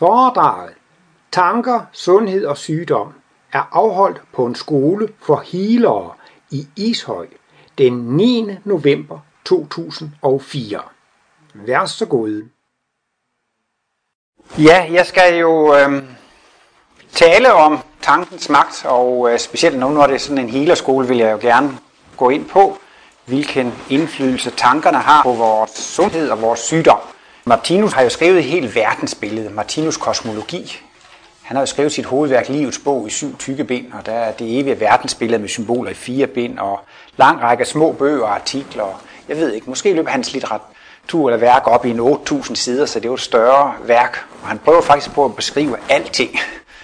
Foredraget Tanker, sundhed og sygdom er afholdt på en skole for healere i Ishøj den 9. november 2004. Vær så god. Ja, jeg skal jo øh, tale om tankens magt, og øh, specielt nu, når det er sådan en healerskole, vil jeg jo gerne gå ind på, hvilken indflydelse tankerne har på vores sundhed og vores sygdom. Martinus har jo skrevet et helt verdensbillede, Martinus kosmologi. Han har jo skrevet sit hovedværk Livets bog i syv tykke bind, og der er det evige verdensbillede med symboler i fire bind, og lang række små bøger og artikler. Jeg ved ikke, måske løber hans litteratur eller værk op i en 8.000 sider, så det er jo et større værk. Og han prøver faktisk på at beskrive alting.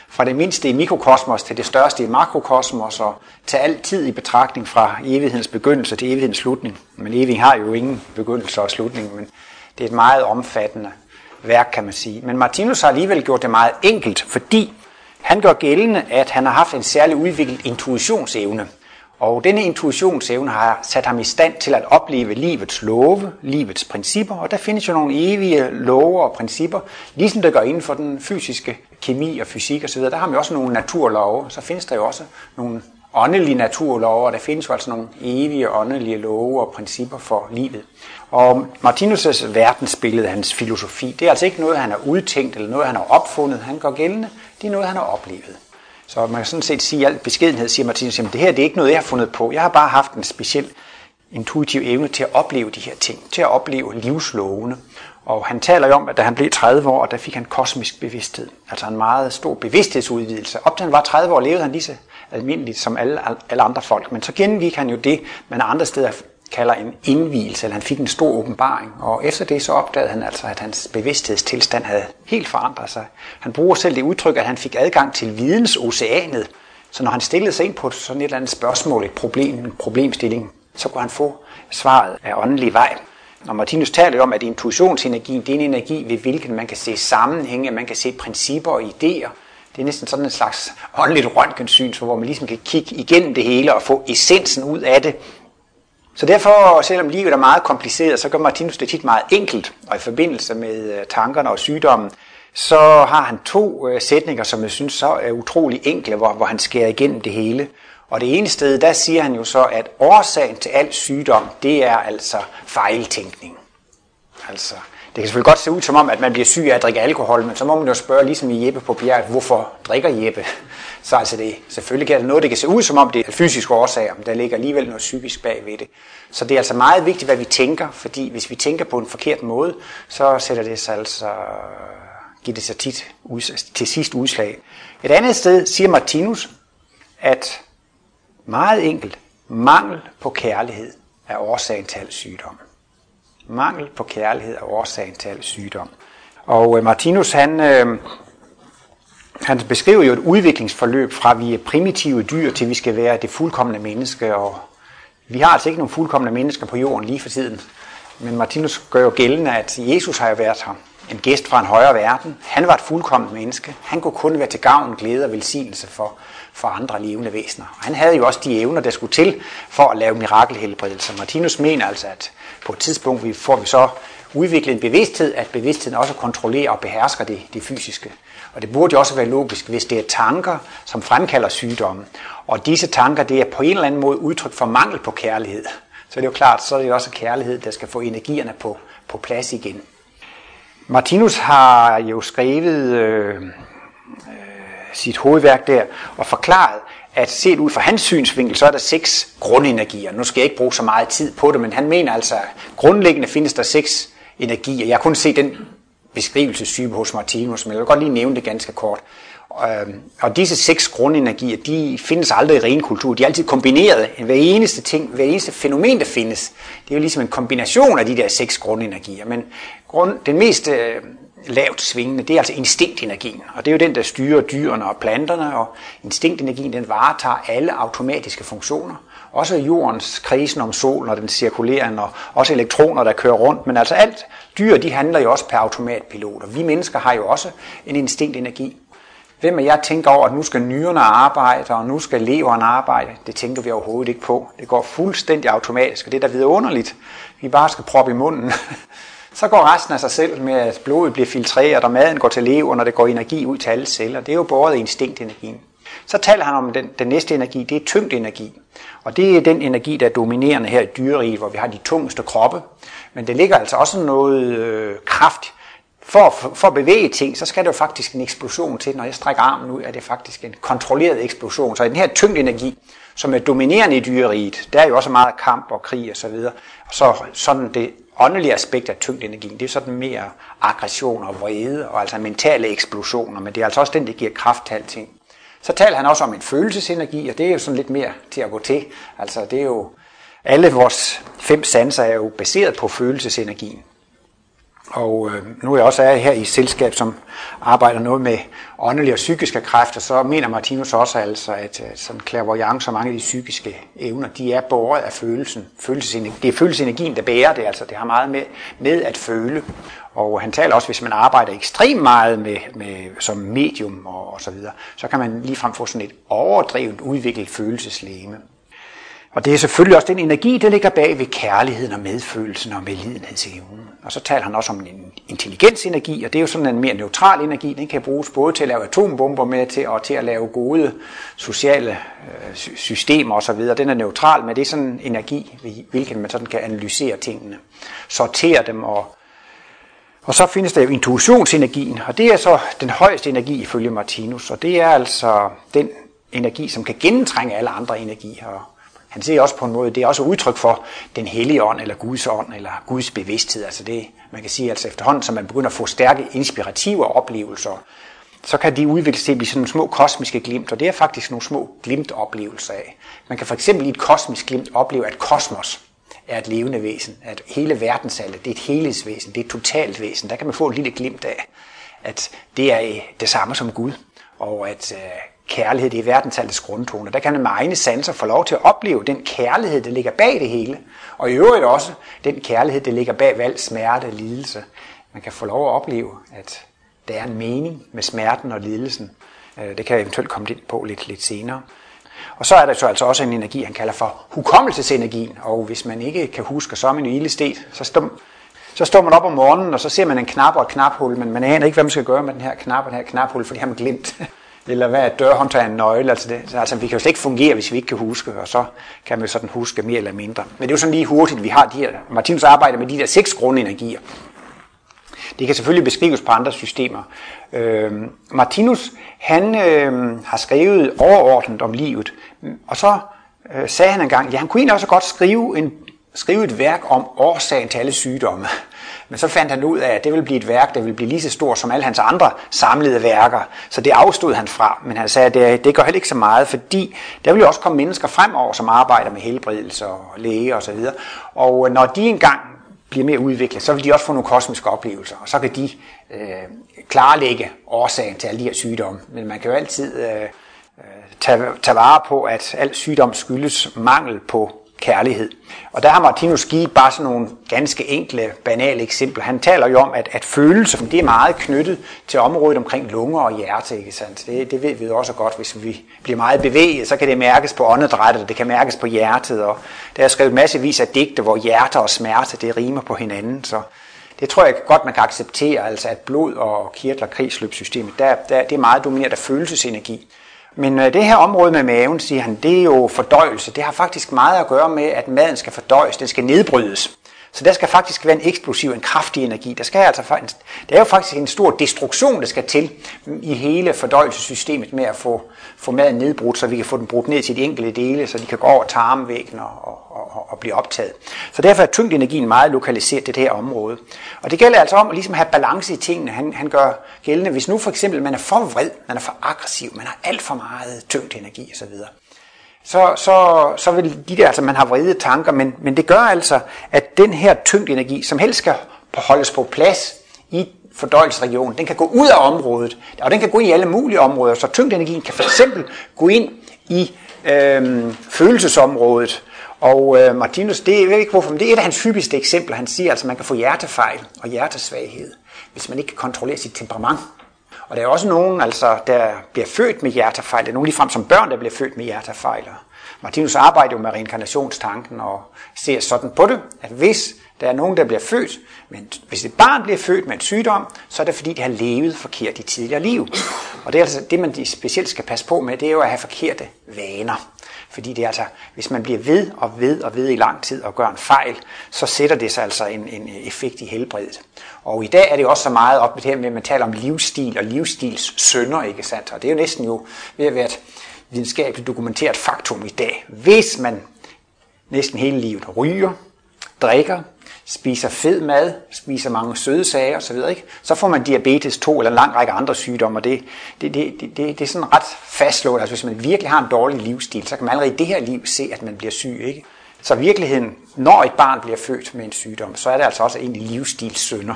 Fra det mindste i mikrokosmos til det største i makrokosmos, og tage altid i betragtning fra evighedens begyndelse til evighedens slutning. Men evigheden har jo ingen begyndelse og slutning, men det er et meget omfattende værk, kan man sige. Men Martinus har alligevel gjort det meget enkelt, fordi han gør gældende, at han har haft en særlig udviklet intuitionsevne. Og denne intuitionsevne har sat ham i stand til at opleve livets love, livets principper, og der findes jo nogle evige love og principper, ligesom der går inden for den fysiske kemi og fysik osv. Der har man jo også nogle naturlove, så findes der jo også nogle åndelige naturlove, og der findes jo altså nogle evige åndelige love og principper for livet. Og Martinus' verdensbillede, hans filosofi, det er altså ikke noget, han har udtænkt eller noget, han har opfundet. Han går gældende. Det er noget, han har oplevet. Så man kan sådan set sige, alt al beskedenhed siger Martinus, at det her det er ikke noget, jeg har fundet på. Jeg har bare haft en speciel intuitiv evne til at opleve de her ting, til at opleve livslovene. Og han taler jo om, at da han blev 30 år, der fik han kosmisk bevidsthed. Altså en meget stor bevidsthedsudvidelse. Op til han var 30 år, levede han lige så almindeligt som alle, alle andre folk. Men så gennemgik han jo det, man andre steder kalder en indvielse, eller han fik en stor åbenbaring. Og efter det så opdagede han altså, at hans bevidsthedstilstand havde helt forandret sig. Han bruger selv det udtryk, at han fik adgang til vidensoceanet. Så når han stillede sig ind på sådan et eller andet spørgsmål, et problem, en problemstilling, så kunne han få svaret af åndelig vej. Og Martinus taler om, at intuitionsenergien det er en energi, ved hvilken man kan se sammenhænge, man kan se principper og idéer. Det er næsten sådan en slags åndeligt røntgensyn, hvor man ligesom kan kigge igennem det hele og få essensen ud af det, så derfor, selvom livet er meget kompliceret, så gør Martinus det tit meget enkelt, og i forbindelse med øh, tankerne og sygdommen, så har han to øh, sætninger, som jeg synes så er utrolig enkle, hvor, hvor han skærer igennem det hele. Og det ene sted, der siger han jo så, at årsagen til al sygdom, det er altså fejltænkning. Altså, det kan selvfølgelig godt se ud som om, at man bliver syg af at drikke alkohol, men så må man jo spørge, ligesom i Jeppe på bjerget, hvorfor drikker Jeppe? Så altså det, selvfølgelig er det noget, det kan se ud som om det er fysiske årsager, men der ligger alligevel noget psykisk bag ved det. Så det er altså meget vigtigt, hvad vi tænker, fordi hvis vi tænker på en forkert måde, så sætter det sig altså, giver det sig tit til sidst udslag. Et andet sted siger Martinus, at meget enkelt, mangel på kærlighed er årsagen til al sygdom. Mangel på kærlighed er årsagen til al sygdom. Og øh, Martinus, han, øh, han beskriver jo et udviklingsforløb fra vi er primitive dyr til vi skal være det fuldkommende menneske. Og vi har altså ikke nogen fuldkommende mennesker på jorden lige for tiden. Men Martinus gør jo gældende, at Jesus har jo været her. En gæst fra en højere verden. Han var et fuldkomment menneske. Han kunne kun være til gavn, glæde og velsignelse for, for andre levende væsener. Og han havde jo også de evner, der skulle til for at lave mirakelhelbredelser. Martinus mener altså, at på et tidspunkt får vi så udviklet en bevidsthed, at bevidstheden også kontrollerer og behersker det, det fysiske. Og det burde jo også være logisk, hvis det er tanker, som fremkalder sygdomme. Og disse tanker, det er på en eller anden måde udtryk for mangel på kærlighed. Så det er jo klart, så er det også kærlighed, der skal få energierne på, på plads igen. Martinus har jo skrevet øh, øh, sit hovedværk der og forklaret, at set ud fra hans synsvinkel, så er der seks grundenergier. Nu skal jeg ikke bruge så meget tid på det, men han mener altså, at grundlæggende findes der seks energier. Jeg har kun set den beskrivelsestype hos Martinus, men jeg vil godt lige nævne det ganske kort. Øhm, og disse seks grundenergier, de findes aldrig i ren kultur. De er altid kombineret. Hver eneste ting, hver eneste fænomen, der findes, det er jo ligesom en kombination af de der seks grundenergier. Men grund, den mest øh, lavt svingende, det er altså instinktenergien. Og det er jo den, der styrer dyrene og planterne, og instinktenergien, den varetager alle automatiske funktioner. Også jordens krisen om solen og den cirkulerende, og også elektroner, der kører rundt. Men altså alt, dyr, de handler jo også per automatpilot, og vi mennesker har jo også en instinktenergi. Hvem af jer tænker over, at nu skal nyrerne arbejde, og nu skal leveren arbejde? Det tænker vi overhovedet ikke på. Det går fuldstændig automatisk, og det er da vidunderligt. Vi bare skal proppe i munden. Så går resten af sig selv med, at blodet bliver filtreret, og maden går til leveren, og det går energi ud til alle celler. Det er jo båret i instinktenergien. Så taler han om den, den næste energi, det er tyngdenergi. Og det er den energi, der er dominerende her i dyreriget, hvor vi har de tungeste kroppe. Men det ligger altså også noget øh, kraft. For, for, for at bevæge ting, så skal der jo faktisk en eksplosion til. Når jeg strækker armen ud, er det faktisk en kontrolleret eksplosion. Så i den her tyngdenergi, som er dominerende i dyreriget, der er jo også meget kamp og krig osv. Og så sådan det åndelige aspekt af tyngdenergien, det er sådan mere aggression og vrede, og altså mentale eksplosioner, men det er altså også den, der giver kraft til alting. Så taler han også om en følelsesenergi, og det er jo sådan lidt mere til at gå til. Altså det er jo, alle vores fem sanser er jo baseret på følelsesenergien. Og øh, nu er jeg også er her i et selskab, som arbejder noget med åndelige og psykiske kræfter, så mener Martinus også altså, at øh, sådan clairvoyance så mange af de psykiske evner, de er båret af følelsen. Følelsesenergi. Det er følelsesenergien, der bærer det, altså det har meget med, med at føle. Og han taler også, hvis man arbejder ekstremt meget med, med, som medium og, og så videre, så kan man ligefrem få sådan et overdrevet udviklet følelseslæme. Og det er selvfølgelig også den energi, der ligger bag ved kærligheden og medfølelsen og medlidenhedsevnen. Og så taler han også om en intelligensenergi, og det er jo sådan en mere neutral energi. Den kan bruges både til at lave atombomber med til, og til at lave gode sociale øh, systemer osv. Den er neutral, men det er sådan en energi, hvilken man sådan kan analysere tingene, sortere dem og og så findes der jo intuitionsenergien, og det er så den højeste energi ifølge Martinus, og det er altså den energi, som kan gennemtrænge alle andre energier. Han siger også på en måde, det er også udtryk for den hellige ånd, eller Guds ånd, eller Guds bevidsthed. Altså det, man kan sige, altså efterhånden, som man begynder at få stærke inspirative oplevelser, så kan de udvikle sig til at blive sådan nogle små kosmiske glimt, og det er faktisk nogle små glimt-oplevelser af. Man kan for eksempel i et kosmisk glimt opleve, at kosmos er et levende væsen, at hele verdensallet, det er et helhedsvæsen, det er et totalt væsen. Der kan man få et lille glimt af, at det er det samme som Gud, og at øh, kærlighed, det er verdensaldets grundtone. Der kan man med egne sanser få lov til at opleve den kærlighed, der ligger bag det hele. Og i øvrigt også den kærlighed, der ligger bag valg, smerte og lidelse. Man kan få lov at opleve, at der er en mening med smerten og lidelsen. Øh, det kan jeg eventuelt komme ind på lidt, lidt senere. Og så er der så altså også en energi, han kalder for hukommelsesenergien. Og hvis man ikke kan huske, så er man jo ildestet. Så står, så står man op om morgenen, og så ser man en knap og et knaphul, men man aner ikke, hvad man skal gøre med den her knap og den her knaphul, for det har man glemt. Eller hvad er dørhåndtag en nøgle? Altså, det, altså, vi kan jo slet ikke fungere, hvis vi ikke kan huske, og så kan man jo sådan huske mere eller mindre. Men det er jo sådan lige hurtigt, vi har de her, Martinus arbejder med de der seks grundenergier. Det kan selvfølgelig beskrives på andre systemer. Øh, Martinus, han øh, har skrevet overordnet om livet, og så øh, sagde han engang, ja, han kunne egentlig også godt skrive, en, skrive et værk om årsagen til alle sygdomme. Men så fandt han ud af, at det ville blive et værk, der ville blive lige så stort som alle hans andre samlede værker. Så det afstod han fra. Men han sagde, at det, det gør heller ikke så meget, fordi der vil jo også komme mennesker fremover, som arbejder med helbredelse og læge osv. Og, og øh, når de engang bliver mere udviklet, så vil de også få nogle kosmiske oplevelser, og så kan de øh, klarlægge årsagen til alle de her sygdomme. Men man kan jo altid øh, øh tage, tage vare på, at al sygdom skyldes mangel på kærlighed. Og der har Martinus givet bare sådan nogle ganske enkle, banale eksempler. Han taler jo om, at, at følelser, det er meget knyttet til området omkring lunger og hjerte. Ikke sandt? Det, det ved vi også godt, hvis vi bliver meget bevæget, så kan det mærkes på åndedrættet, og det kan mærkes på hjertet. Og der er skrevet massevis af digte, hvor hjerter og smerte, det rimer på hinanden. Så det tror jeg godt, man kan acceptere, altså at blod og kirtler, kredsløbssystemet, der, der, det er meget domineret af følelsesenergi. Men øh, det her område med maven, siger han, det er jo fordøjelse. Det har faktisk meget at gøre med, at maden skal fordøjes, den skal nedbrydes. Så der skal faktisk være en eksplosiv, en kraftig energi. Der skal altså, det er jo faktisk en stor destruktion, der skal til i hele fordøjelsessystemet med at få, få maden nedbrudt, så vi kan få den brudt ned til de enkelte dele, så de kan gå over tarmvæggen og, og, og, og blive optaget. Så derfor er tyngdenergien meget lokaliseret til det her område. Og det gælder altså om at ligesom have balance i tingene. Han, han gør gældende, hvis nu for eksempel man er for vred, man er for aggressiv, man har alt for meget tyngdenergi osv., så, så, så vil de der, altså man har vrede tanker, men, men det gør altså, at den her tyngdenergi, som helst skal holdes på plads i fordøjelsesregionen, den kan gå ud af området, og den kan gå ind i alle mulige områder, så tyngdenergien kan for eksempel gå ind i øh, følelsesområdet, og øh, Martinus, det, jeg ved ikke hvorfor, men det er et af hans hyppigste eksempler. Han siger altså, at man kan få hjertefejl og hjertesvaghed, hvis man ikke kan kontrollere sit temperament. Og der er også nogen, altså, der bliver født med hjertefejl. Der er nogen ligefrem som børn, der bliver født med hjertefejl. Martinus arbejder jo med reinkarnationstanken og ser sådan på det, at hvis Der er nogen, der bliver født, men hvis et barn bliver født med en sygdom, så er det fordi, det har levet forkert i tidligere liv. Og det er altså det, man specielt skal passe på med, det er jo at have forkerte vaner. Fordi det er altså, hvis man bliver ved og ved og ved i lang tid og gør en fejl, så sætter det sig altså en, en effekt i helbredet. Og i dag er det også så meget op med det her med, at man taler om livsstil og livsstils sønder, ikke sandt? Og det er jo næsten jo ved at være et videnskabeligt dokumenteret faktum i dag. Hvis man næsten hele livet ryger, drikker, spiser fed mad, spiser mange søde sager osv., ikke? så får man diabetes 2 eller en lang række andre sygdomme, og det, det, det, det, det, det er sådan ret fastslået. Altså hvis man virkelig har en dårlig livsstil, så kan man allerede i det her liv se, at man bliver syg. Ikke? Så i virkeligheden, når et barn bliver født med en sygdom, så er det altså også egentlig livsstilssynder.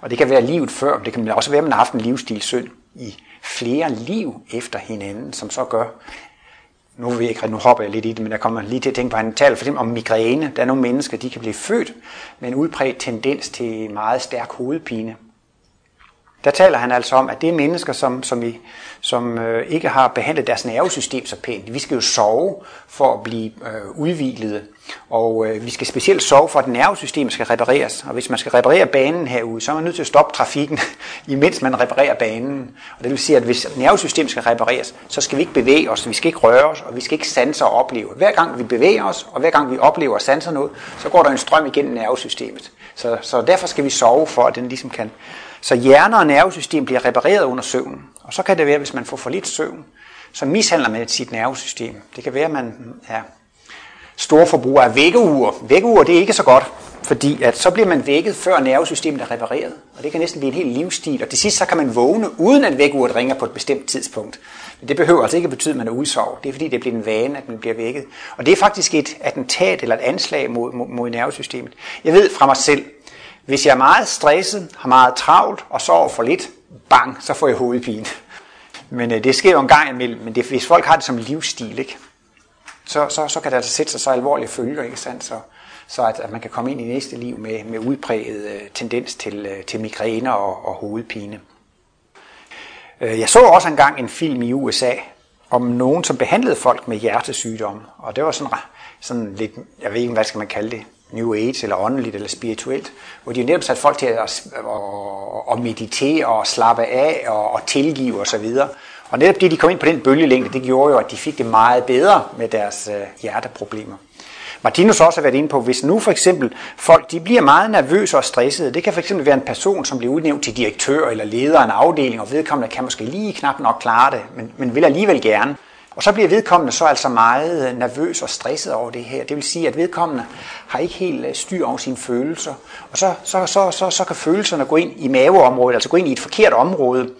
Og det kan være livet før, men det kan også være, at man har haft en livsstilssynd i flere liv efter hinanden, som så gør, nu, vi ikke, nu hopper jeg lidt i det, men jeg kommer lige til at tænke på, at han taler for eksempel om migræne. Der er nogle mennesker, de kan blive født med en udbredt tendens til meget stærk hovedpine. Der taler han altså om, at det er mennesker, som, som, I, som øh, ikke har behandlet deres nervesystem så pænt. Vi skal jo sove for at blive øh, udviklet, og øh, vi skal specielt sove for, at nervesystemet skal repareres. Og hvis man skal reparere banen herude, så er man nødt til at stoppe trafikken, imens man reparerer banen. Og det vil sige, at hvis nervesystemet skal repareres, så skal vi ikke bevæge os, vi skal ikke røre os, og vi skal ikke sanse og opleve. Hver gang vi bevæger os, og hver gang vi oplever og sanser noget, så går der en strøm igennem nervesystemet. Så, så derfor skal vi sove for, at den ligesom kan så hjerne og nervesystem bliver repareret under søvn. Og så kan det være, hvis man får for lidt søvn, så mishandler man sit nervesystem. Det kan være, at man er stor forbruger af vækkeuger. Vækkeuger, det er ikke så godt, fordi at så bliver man vækket, før nervesystemet er repareret. Og det kan næsten blive en hel livsstil. Og til sidst så kan man vågne, uden at vækkeuret ringer på et bestemt tidspunkt. Men det behøver altså ikke at betyde, at man er udsovet. Det er fordi, det bliver en vane, at man bliver vækket. Og det er faktisk et attentat eller et anslag mod, mod, mod nervesystemet. Jeg ved fra mig selv, hvis jeg er meget stresset, har meget travlt og sover for lidt, bang, så får jeg hovedpine. Men øh, det sker jo en gang imellem, men det, hvis folk har det som livsstil, ikke? Så, så, så kan det altså sætte sig så alvorlige følger, ikke sandt? Så, så at, at man kan komme ind i næste liv med, med udpræget øh, tendens til, øh, til migræner og, og hovedpine. Øh, jeg så også engang en film i USA om nogen, som behandlede folk med hjertesygdomme, og det var sådan, sådan lidt, jeg ved ikke, hvad skal man kalde det, New Age, eller åndeligt, eller spirituelt, hvor de jo netop satte folk til at, at, at meditere og slappe af og, og tilgive osv. Og, og netop det, de kom ind på den bølgelængde, det gjorde jo, at de fik det meget bedre med deres øh, hjerteproblemer. Martinus også har været inde på, hvis nu for eksempel folk de bliver meget nervøse og stressede, det kan for eksempel være en person, som bliver udnævnt til direktør eller leder af en afdeling, og vedkommende kan måske lige knap nok klare det, men, men vil alligevel gerne. Og så bliver vedkommende så altså meget øh, nervøs og stresset over det her. Det vil sige, at vedkommende har ikke helt øh, styr over sine følelser. Og så, så, så, så, så kan følelserne gå ind i maveområdet, altså gå ind i et forkert område.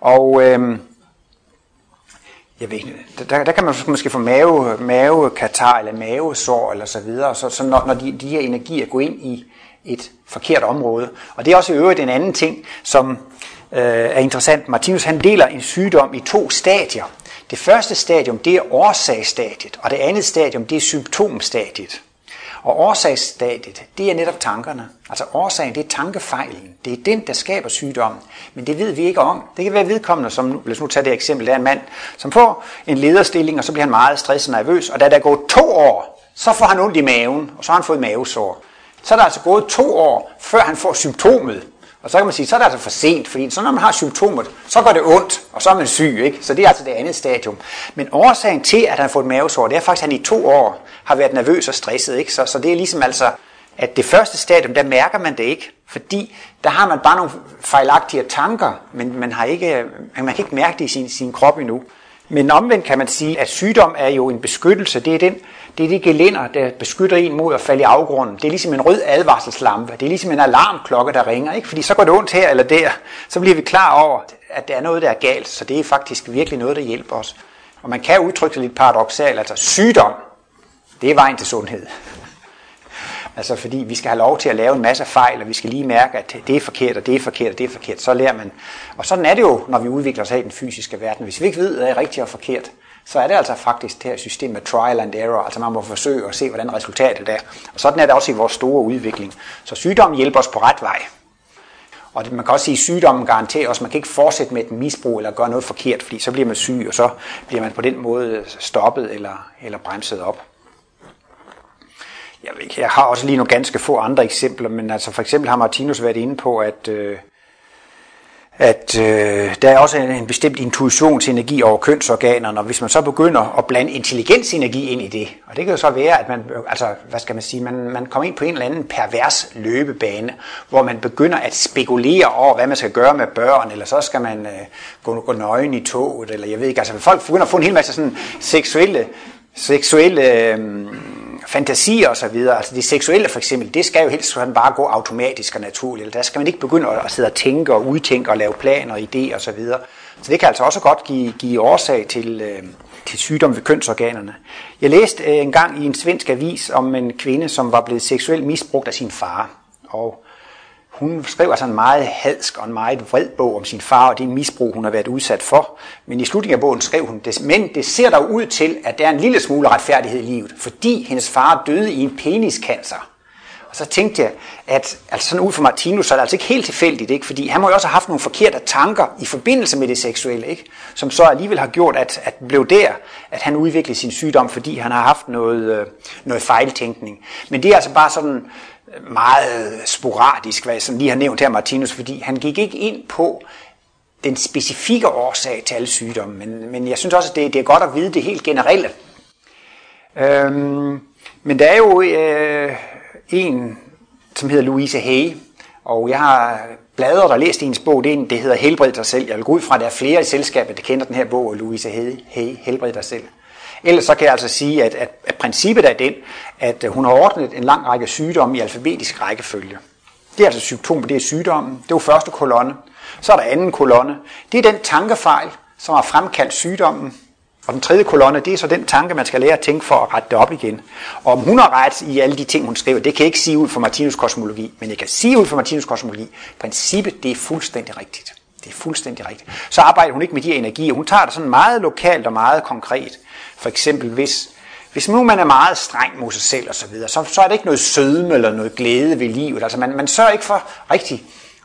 Og øhm, jeg ved ikke, der, der kan man måske få mave, mavekatar eller mavesår eller så videre, så, så når, når de, de her energier går ind i et forkert område. Og det er også i øvrigt en anden ting, som øh, er interessant. Martinus han deler en sygdom i to stadier. Det første stadium, det er årsagsstadiet, og det andet stadium, det er symptomstadiet. Og årsagsstadiet, det er netop tankerne. Altså årsagen, det er tankefejlen. Det er den, der skaber sygdommen. Men det ved vi ikke om. Det kan være vedkommende, som, lad os nu tage det eksempel, der er en mand, som får en lederstilling, og så bliver han meget stresset og nervøs. Og da der går to år, så får han ondt i maven, og så har han fået mavesår. Så er der altså gået to år, før han får symptomet. Og så kan man sige, så er det altså for sent, fordi så når man har symptomer, så går det ondt, og så er man syg. Ikke? Så det er altså det andet stadium. Men årsagen til, at han har fået mavesår, det er faktisk, at han i to år har været nervøs og stresset. Ikke? Så, så det er ligesom altså, at det første stadium, der mærker man det ikke, fordi der har man bare nogle fejlagtige tanker, men man, har ikke, øh, man kan ikke mærke det i sin, sin krop endnu. Men omvendt kan man sige, at sygdom er jo en beskyttelse. Det er, den, det er det gelænder, der beskytter en mod at falde i afgrunden. Det er ligesom en rød advarselslampe. Det er ligesom en alarmklokke, der ringer. Ikke? Fordi så går det ondt her eller der. Så bliver vi klar over, at der er noget, der er galt. Så det er faktisk virkelig noget, der hjælper os. Og man kan udtrykke det lidt paradoxalt. Altså sygdom, det er vejen til sundhed. Altså fordi vi skal have lov til at lave en masse fejl, og vi skal lige mærke, at det er forkert, og det er forkert, og det er forkert. Så lærer man. Og sådan er det jo, når vi udvikler os af i den fysiske verden. Hvis vi ikke ved, hvad er rigtigt og forkert, så er det altså faktisk det her system med trial and error. Altså man må forsøge at se, hvordan resultatet er. Og sådan er det også i vores store udvikling. Så sygdommen hjælper os på ret vej. Og man kan også sige, at sygdommen garanterer os, at man kan ikke fortsætte med et misbrug eller gøre noget forkert, fordi så bliver man syg, og så bliver man på den måde stoppet eller, eller bremset op jeg, ved ikke, jeg har også lige nogle ganske få andre eksempler, men altså for eksempel har Martinus været inde på, at, øh, at øh, der er også en, en bestemt intuitionsenergi over kønsorganerne, og hvis man så begynder at blande intelligensenergi ind i det, og det kan jo så være, at man, altså, hvad skal man sige, man, man kommer ind på en eller anden pervers løbebane, hvor man begynder at spekulere over, hvad man skal gøre med børn, eller så skal man øh, gå, gå nøgen i toget, eller jeg ved ikke, altså folk begynder at få en hel masse sådan seksuelle, seksuelle øh, fantasi og så videre, altså det seksuelle for eksempel, det skal jo helst sådan bare gå automatisk og naturligt. Der skal man ikke begynde at sidde og tænke og udtænke og lave planer og idéer og så videre. Så det kan altså også godt give, give årsag til, øh, til sygdom ved kønsorganerne. Jeg læste øh, en gang i en svensk avis om en kvinde, som var blevet seksuelt misbrugt af sin far. Og hun skrev altså en meget hadsk og en meget vred bog om sin far og det misbrug, hun har været udsat for. Men i slutningen af bogen skrev hun, det, men det ser der ud til, at der er en lille smule retfærdighed i livet, fordi hendes far døde i en peniscancer. Og så tænkte jeg, at altså sådan ud fra Martinus, så er det altså ikke helt tilfældigt, ikke? fordi han må jo også have haft nogle forkerte tanker i forbindelse med det seksuelle, ikke? som så alligevel har gjort, at, at blev der, at han udviklede sin sygdom, fordi han har haft noget, øh, noget fejltænkning. Men det er altså bare sådan meget sporadisk, hvad jeg sådan lige har nævnt her, Martinus, fordi han gik ikke ind på den specifikke årsag til alle sygdomme, men, men jeg synes også, at det, det er godt at vide det helt generelle. Øhm, men der er jo øh, en, som hedder Louise Hay, og jeg har bladret og læst hendes bog, det, er en, det hedder Helbred dig selv. Jeg vil gå ud fra, at der er flere i selskabet, der kender den her bog, Louise Hay, Hay Helbred dig selv. Ellers så kan jeg altså sige, at, at, at princippet er den, at øh, hun har ordnet en lang række sygdomme i alfabetisk rækkefølge. Det er altså symptomer, det er sygdommen. Det er jo første kolonne. Så er der anden kolonne. Det er den tankefejl, som har fremkaldt sygdommen. Og den tredje kolonne, det er så den tanke, man skal lære at tænke for at rette det op igen. Og om hun har ret i alle de ting, hun skriver, det kan jeg ikke sige ud fra Martinus kosmologi, men jeg kan sige ud fra Martinus kosmologi, princippet, det er fuldstændig rigtigt. Det er fuldstændig rigtigt. Så arbejder hun ikke med de energier. Hun tager det sådan meget lokalt og meget konkret. For eksempel, hvis, hvis nu man er meget streng mod sig selv og så videre, så, så er det ikke noget sødme eller noget glæde ved livet. Altså man, man sørger ikke for rigtigt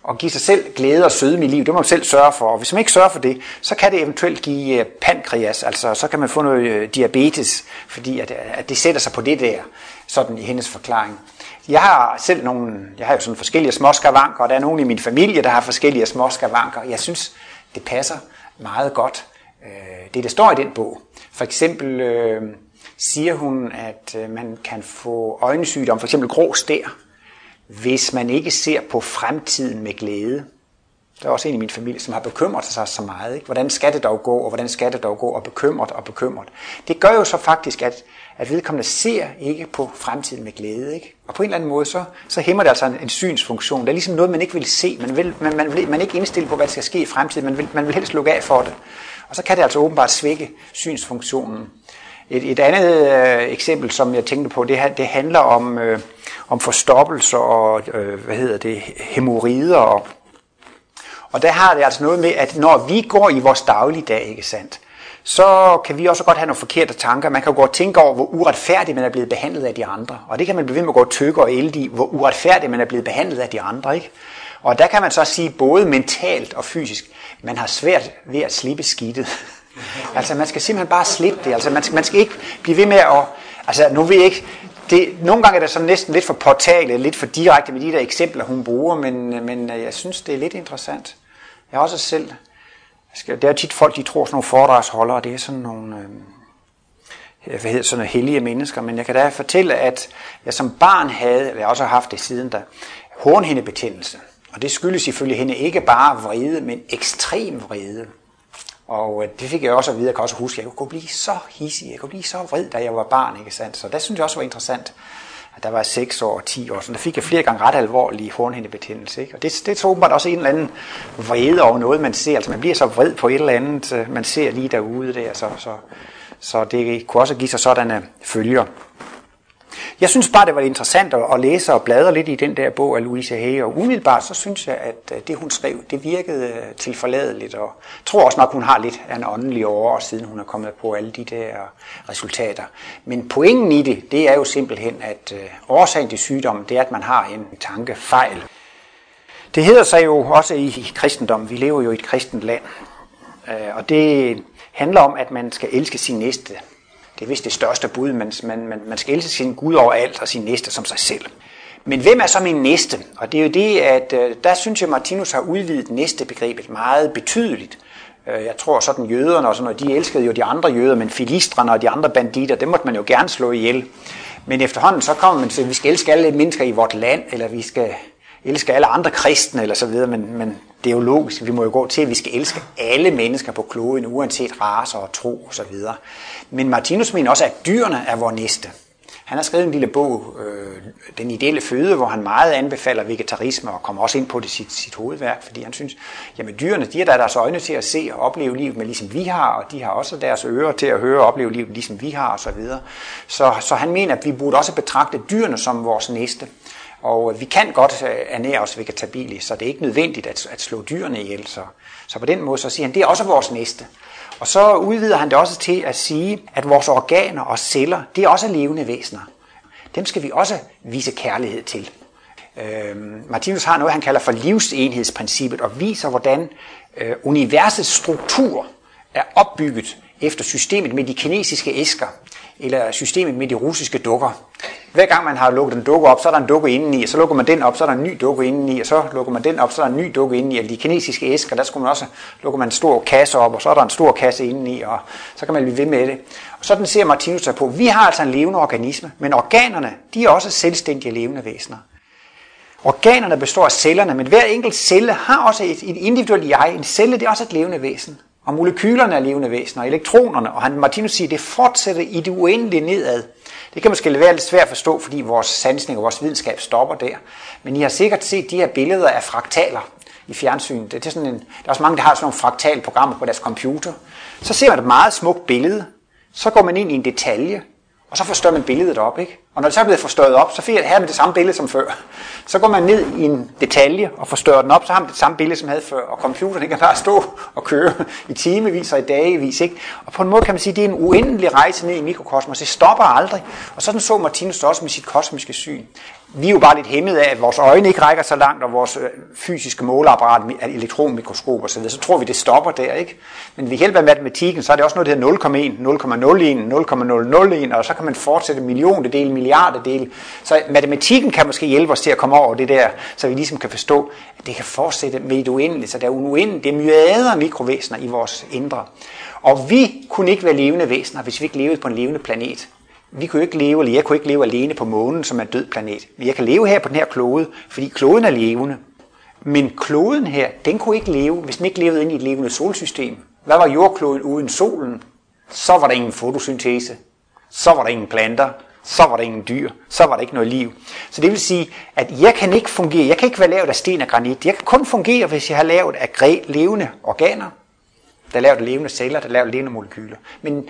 at give sig selv glæde og sødme i livet. Det må man selv sørge for. Og hvis man ikke sørger for det, så kan det eventuelt give øh, pankreas, altså så kan man få noget øh, diabetes, fordi at, at det sætter sig på det der, sådan i hendes forklaring. Jeg har selv nogle, jeg har jo sådan forskellige småskavanker, og der er nogen i min familie, der har forskellige småskavanker. Jeg synes, det passer meget godt, øh, det der står i den bog. For eksempel øh, siger hun, at øh, man kan få øjensygdom, for eksempel grå stær, hvis man ikke ser på fremtiden med glæde. Der er også en i min familie, som har bekymret sig så meget. Ikke? Hvordan skal det dog gå, og hvordan skal det dog gå, og bekymret og bekymret. Det gør jo så faktisk, at, at vedkommende ser ikke på fremtiden med glæde. Ikke? Og på en eller anden måde, så, så hæmmer det altså en, en synsfunktion. Det er ligesom noget, man ikke vil se. Man, vil, man, man, vil, man er ikke indstillet på, hvad der skal ske i fremtiden. Man vil, man vil helst lukke af for det. Og så kan det altså åbenbart svække synsfunktionen. Et, et andet øh, eksempel, som jeg tænkte på, det, det handler om, øh, om forstoppelser og øh, hvad hedder det, hemorrider. Og, og der har det altså noget med, at når vi går i vores dagligdag, ikke sandt, så kan vi også godt have nogle forkerte tanker. Man kan jo godt tænke over, hvor uretfærdigt man er blevet behandlet af de andre. Og det kan man blive ved med at gå og tykke og elde i, hvor uretfærdigt man er blevet behandlet af de andre. Ikke? Og der kan man så sige, både mentalt og fysisk, man har svært ved at slippe skidtet. altså man skal simpelthen bare slippe det. Altså man skal, man skal ikke blive ved med at... Altså nu vil jeg ikke... Det, nogle gange er det sådan næsten lidt for portale, lidt for direkte med de der eksempler, hun bruger, men, men øh, jeg synes, det er lidt interessant. Jeg har også selv... Det er tit folk, de tror sådan nogle foredragsholdere, det er sådan nogle... Øh, hvad hedder sådan nogle hellige mennesker, men jeg kan da fortælle, at jeg som barn havde, jeg også har haft det siden da, hornhindebetændelse. Og det skyldes ifølge hende ikke bare vrede, men ekstrem vrede. Og øh, det fik jeg også at vide, jeg kan også huske, at jeg kunne blive så hissig, jeg kunne blive så vred, da jeg var barn, ikke sandt? Så det synes jeg også var interessant, at der var 6 år og 10 år, så der fik jeg flere gange ret alvorlige hornhindebetændelse, ikke? Og det, det tog åbenbart også en eller anden vrede over noget, man ser, altså man bliver så vred på et eller andet, øh, man ser lige derude der, så, så, så det kunne også give sig sådanne følger. Jeg synes bare, det var interessant at læse og bladre lidt i den der bog af Louise Hay, og umiddelbart så synes jeg, at det hun skrev, det virkede øh, tilforladeligt, og jeg tror også nok, hun har lidt af en åndelig år, siden hun er kommet på alle de der resultater. Men pointen i det, det er jo simpelthen, at øh, årsagen til sygdommen, det er, at man har en tankefejl. Det hedder sig jo også i kristendommen, vi lever jo i et kristent land, øh, og det handler om, at man skal elske sin næste det er vist det største bud, men man, man, man skal elske sin Gud over alt og sin næste som sig selv. Men hvem er så min næste? Og det er jo det, at øh, der synes jeg, Martinus har udvidet næste begrebet meget betydeligt. Øh, jeg tror sådan jøderne og sådan noget, de elskede jo de andre jøder, men filistrene og de andre banditter, dem måtte man jo gerne slå ihjel. Men efterhånden så kommer man til, at vi skal elske alle mennesker i vort land, eller vi skal elske alle andre kristne, eller så videre, men, men det er jo logisk, vi må jo gå til, at vi skal elske alle mennesker på kloden, uanset raser og tro og så videre. Men Martinus mener også, at dyrene er vores næste. Han har skrevet en lille bog, øh, Den ideelle føde, hvor han meget anbefaler vegetarisme og kommer også ind på det sit, sit hovedværk, fordi han synes, jamen dyrene, de har der deres øjne til at se og opleve livet men ligesom vi har, og de har også deres ører til at høre og opleve livet ligesom vi har og så videre. Så, så han mener, at vi burde også betragte dyrene som vores næste. Og vi kan godt øh, ernære os vegetabilisk, så det er ikke nødvendigt at, at slå dyrene ihjel. Så, så på den måde så siger han, det er også vores næste. Og så udvider han det også til at sige, at vores organer og celler, det er også levende væsener. Dem skal vi også vise kærlighed til. Øh, Martinus har noget, han kalder for livsenhedsprincippet, og viser, hvordan øh, universets struktur er opbygget efter systemet med de kinesiske æsker, eller systemet med de russiske dukker. Hver gang man har lukket en dukke op, så er der en dukke indeni, og så lukker man den op, så er der en ny dukke indeni, og så lukker man den op, så er der en ny dukke indeni. Og de kinesiske æsker, der skulle man også lukker man en stor kasse op, og så er der en stor kasse indeni, og så kan man blive ved med det. Og sådan ser Martinus sig på. Vi har altså en levende organisme, men organerne, de er også selvstændige levende væsener. Organerne består af cellerne, men hver enkelt celle har også et, et individuelt jeg. En celle det er også et levende væsen. Og molekylerne er levende væsener, og elektronerne, og han, Martinus siger, det fortsætter i det uendelige nedad. Det kan måske være lidt svært at forstå, fordi vores sansning og vores videnskab stopper der. Men I har sikkert set de her billeder af fraktaler i fjernsynet. Det er sådan en, der er også mange, der har sådan nogle fraktalprogrammer på deres computer. Så ser man et meget smukt billede, så går man ind i en detalje, og så forstørrer man billedet op, ikke? Og når det så er blevet forstørret op, så finder her med det samme billede som før. Så går man ned i en detalje og forstørrer den op, så har man det samme billede som havde før. Og computeren kan bare stå og køre i timevis og i dagevis, ikke? Og på en måde kan man sige, at det er en uendelig rejse ned i mikrokosmos. Det stopper aldrig. Og sådan så Martinus også med sit kosmiske syn vi er jo bare lidt hæmmet af, at vores øjne ikke rækker så langt, og vores øh, fysiske måleapparat, elektronmikroskop osv., så så tror vi, det stopper der, ikke? Men ved hjælp af matematikken, så er det også noget, der hedder 0,1, 0,01, 0,001, og så kan man fortsætte milliondedel, milliardedel. Så matematikken kan måske hjælpe os til at komme over det der, så vi ligesom kan forstå, at det kan fortsætte med et uendeligt, så der er uendeligt, det er myriader af mikrovæsener i vores indre. Og vi kunne ikke være levende væsener, hvis vi ikke levede på en levende planet vi kunne ikke leve, eller jeg kunne ikke leve alene på månen, som er en død planet. Men jeg kan leve her på den her klode, fordi kloden er levende. Men kloden her, den kunne ikke leve, hvis den ikke levede ind i et levende solsystem. Hvad var jordkloden uden solen? Så var der ingen fotosyntese. Så var der ingen planter. Så var der ingen dyr. Så var der ikke noget liv. Så det vil sige, at jeg kan ikke fungere. Jeg kan ikke være lavet af sten og granit. Jeg kan kun fungere, hvis jeg har lavet af levende organer. Der er lavet levende celler, der er lavet levende molekyler. Men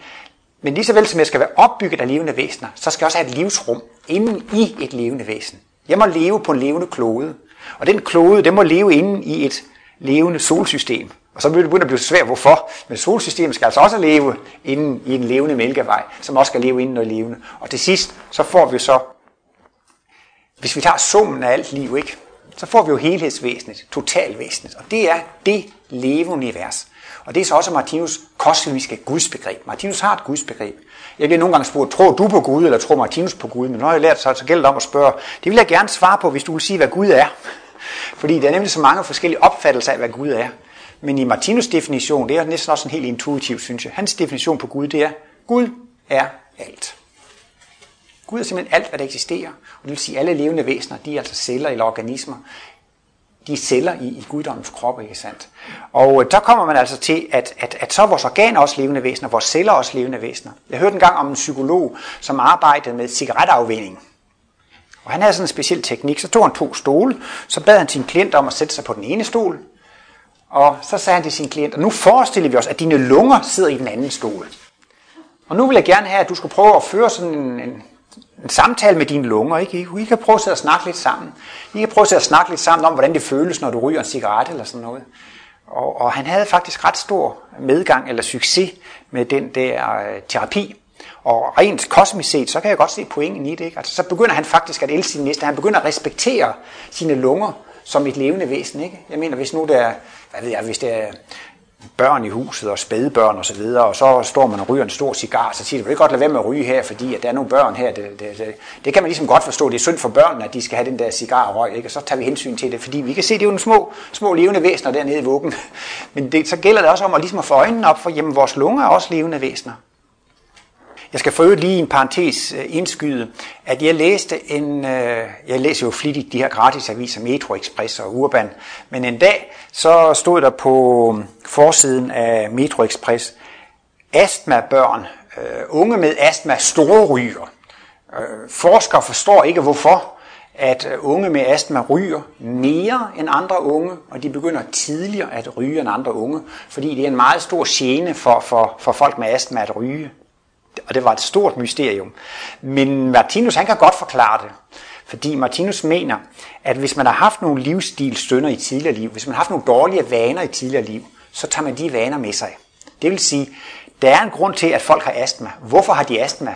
men lige så vel som jeg skal være opbygget af levende væsener, så skal jeg også have et livsrum inden i et levende væsen. Jeg må leve på en levende klode. Og den klode, den må leve inden i et levende solsystem. Og så begynder det at blive svært, hvorfor. Men solsystemet skal altså også leve inden i en levende mælkevej, som også skal leve inden noget levende. Og til sidst, så får vi så, hvis vi tager summen af alt liv, ikke? så får vi jo helhedsvæsenet, totalvæsenet. Og det er det leveunivers. Og det er så også Martinus kosmiske gudsbegreb. Martinus har et gudsbegreb. Jeg bliver nogle gange spurgt, tror du på Gud, eller tror Martinus på Gud? Men når jeg lært, så, så gælder det om at spørge. Det vil jeg gerne svare på, hvis du vil sige, hvad Gud er. Fordi der er nemlig så mange forskellige opfattelser af, hvad Gud er. Men i Martinus definition, det er næsten også en helt intuitiv, synes jeg. Hans definition på Gud, det er, Gud er alt. Gud er simpelthen alt, hvad der eksisterer. Og det vil sige, at alle levende væsener, de er altså celler eller organismer, de celler i, i guddommens krop, ikke sandt? Og øh, der kommer man altså til, at, at, at så er vores organer også levende væsener, vores celler også levende væsener. Jeg hørte engang om en psykolog, som arbejdede med cigaretafvinding. Og han havde sådan en speciel teknik. Så tog han to stole, så bad han sin klient om at sætte sig på den ene stol, og så sagde han til sin klient, og nu forestiller vi os, at dine lunger sidder i den anden stol. Og nu vil jeg gerne have, at du skal prøve at føre sådan en, en en samtale med dine lunger. Ikke? I kan prøve at at snakke lidt sammen. I kan prøve at, at snakke lidt sammen om, hvordan det føles, når du ryger en cigaret eller sådan noget. Og, og han havde faktisk ret stor medgang eller succes med den der øh, terapi. Og rent kosmisk set, så kan jeg godt se pointen i det. Ikke? Altså, så begynder han faktisk at elske sin næste. Han begynder at respektere sine lunger som et levende væsen. Ikke? Jeg mener, hvis nu der, hvad ved jeg, hvis det er børn i huset og spædbørn og så videre, og så står man og ryger en stor cigar, så siger de, vil ikke godt lade være med at ryge her, fordi at der er nogle børn her. Det, det, det, det kan man ligesom godt forstå. Det er synd for børnene, at de skal have den der cigar og røg, ikke? og så tager vi hensyn til det, fordi vi kan se, det er jo nogle små, små levende væsener dernede i vuggen. Men det, så gælder det også om at, ligesom at få øjnene op for, jamen vores lunger er også levende væsener. Jeg skal for øvrigt lige en parentes øh, indskyde, at jeg læste en, øh, jeg læser jo flittigt de her gratisaviser, Metro Express og Urban, men en dag så stod der på øh, forsiden af Metro Express, astmabørn, unge med astma, store ryger. Forskere forstår ikke hvorfor, at unge med astma ryger mere end andre unge, og de begynder tidligere at ryge end andre unge, fordi det er en meget stor gene for, for, for folk med astma at ryge og det var et stort mysterium. Men Martinus han kan godt forklare det. Fordi Martinus mener, at hvis man har haft nogle livsstilstønder i tidligere liv, hvis man har haft nogle dårlige vaner i tidligere liv, så tager man de vaner med sig. Det vil sige, der er en grund til, at folk har astma. Hvorfor har de astma?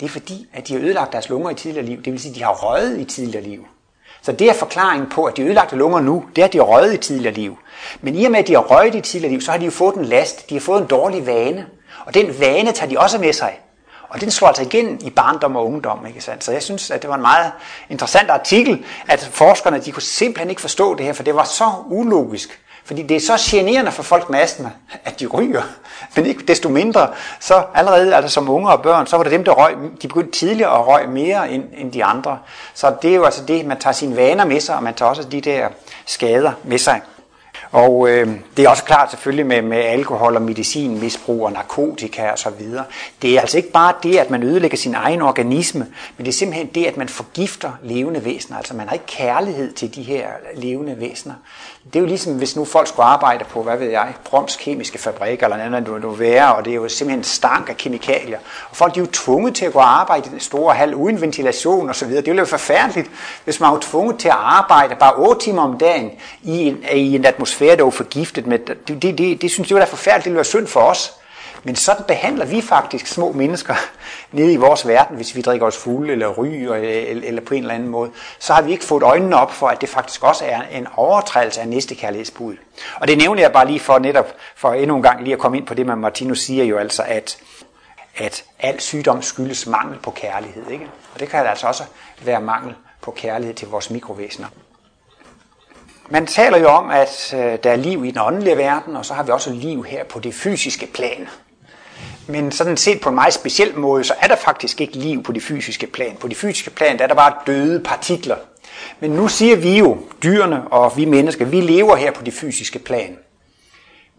Det er fordi, at de har ødelagt deres lunger i tidligere liv. Det vil sige, at de har røget i tidligere liv. Så det er forklaringen på, at de ødelagte lunger nu, det er, at de har røget i tidligere liv. Men i og med, at de har røget i tidligere liv, så har de jo fået en last. De har fået en dårlig vane. Og den vane tager de også med sig. Og den slår altså igen i barndom og ungdom. Ikke sandt? Så jeg synes, at det var en meget interessant artikel, at forskerne de kunne simpelthen ikke forstå det her, for det var så ulogisk. Fordi det er så generende for folk med astma, at de ryger. Men ikke desto mindre, så allerede altså som unge og børn, så var det dem, der røg, de begyndte tidligere at røge mere end, end de andre. Så det er jo altså det, man tager sine vaner med sig, og man tager også de der skader med sig. Og øh, det er også klart selvfølgelig med, med alkohol og medicinmisbrug og narkotika og så videre. Det er altså ikke bare det, at man ødelægger sin egen organisme, men det er simpelthen det, at man forgifter levende væsener. Altså man har ikke kærlighed til de her levende væsener. Det er jo ligesom, hvis nu folk skulle arbejde på, hvad ved jeg, Broms kemiske fabrik eller noget andet, du være, og det er jo simpelthen stank af kemikalier. Og folk de er jo tvunget til at gå og arbejde i den store hal uden ventilation og så videre. Det er jo forfærdeligt, hvis man var tvunget til at arbejde bare 8 timer om dagen i en, i en atmosfære, der forgiftet med. Det, det, det, det synes jeg er forfærdeligt, det ville være synd for os. Men sådan behandler vi faktisk små mennesker nede i vores verden, hvis vi drikker os fulde eller ryger eller, eller på en eller anden måde. Så har vi ikke fået øjnene op for, at det faktisk også er en overtrædelse af næste kærlighedsbud. Og det nævner jeg bare lige for netop, for endnu en gang lige at komme ind på det, man Martinus siger jo altså, at, at al sygdom skyldes mangel på kærlighed. Ikke? Og det kan altså også være mangel på kærlighed til vores mikrovæsener. Man taler jo om, at øh, der er liv i den åndelige verden, og så har vi også liv her på det fysiske plan. Men sådan set på en meget speciel måde, så er der faktisk ikke liv på det fysiske plan. På det fysiske plan der er der bare døde partikler. Men nu siger vi jo, dyrene og vi mennesker, vi lever her på det fysiske plan.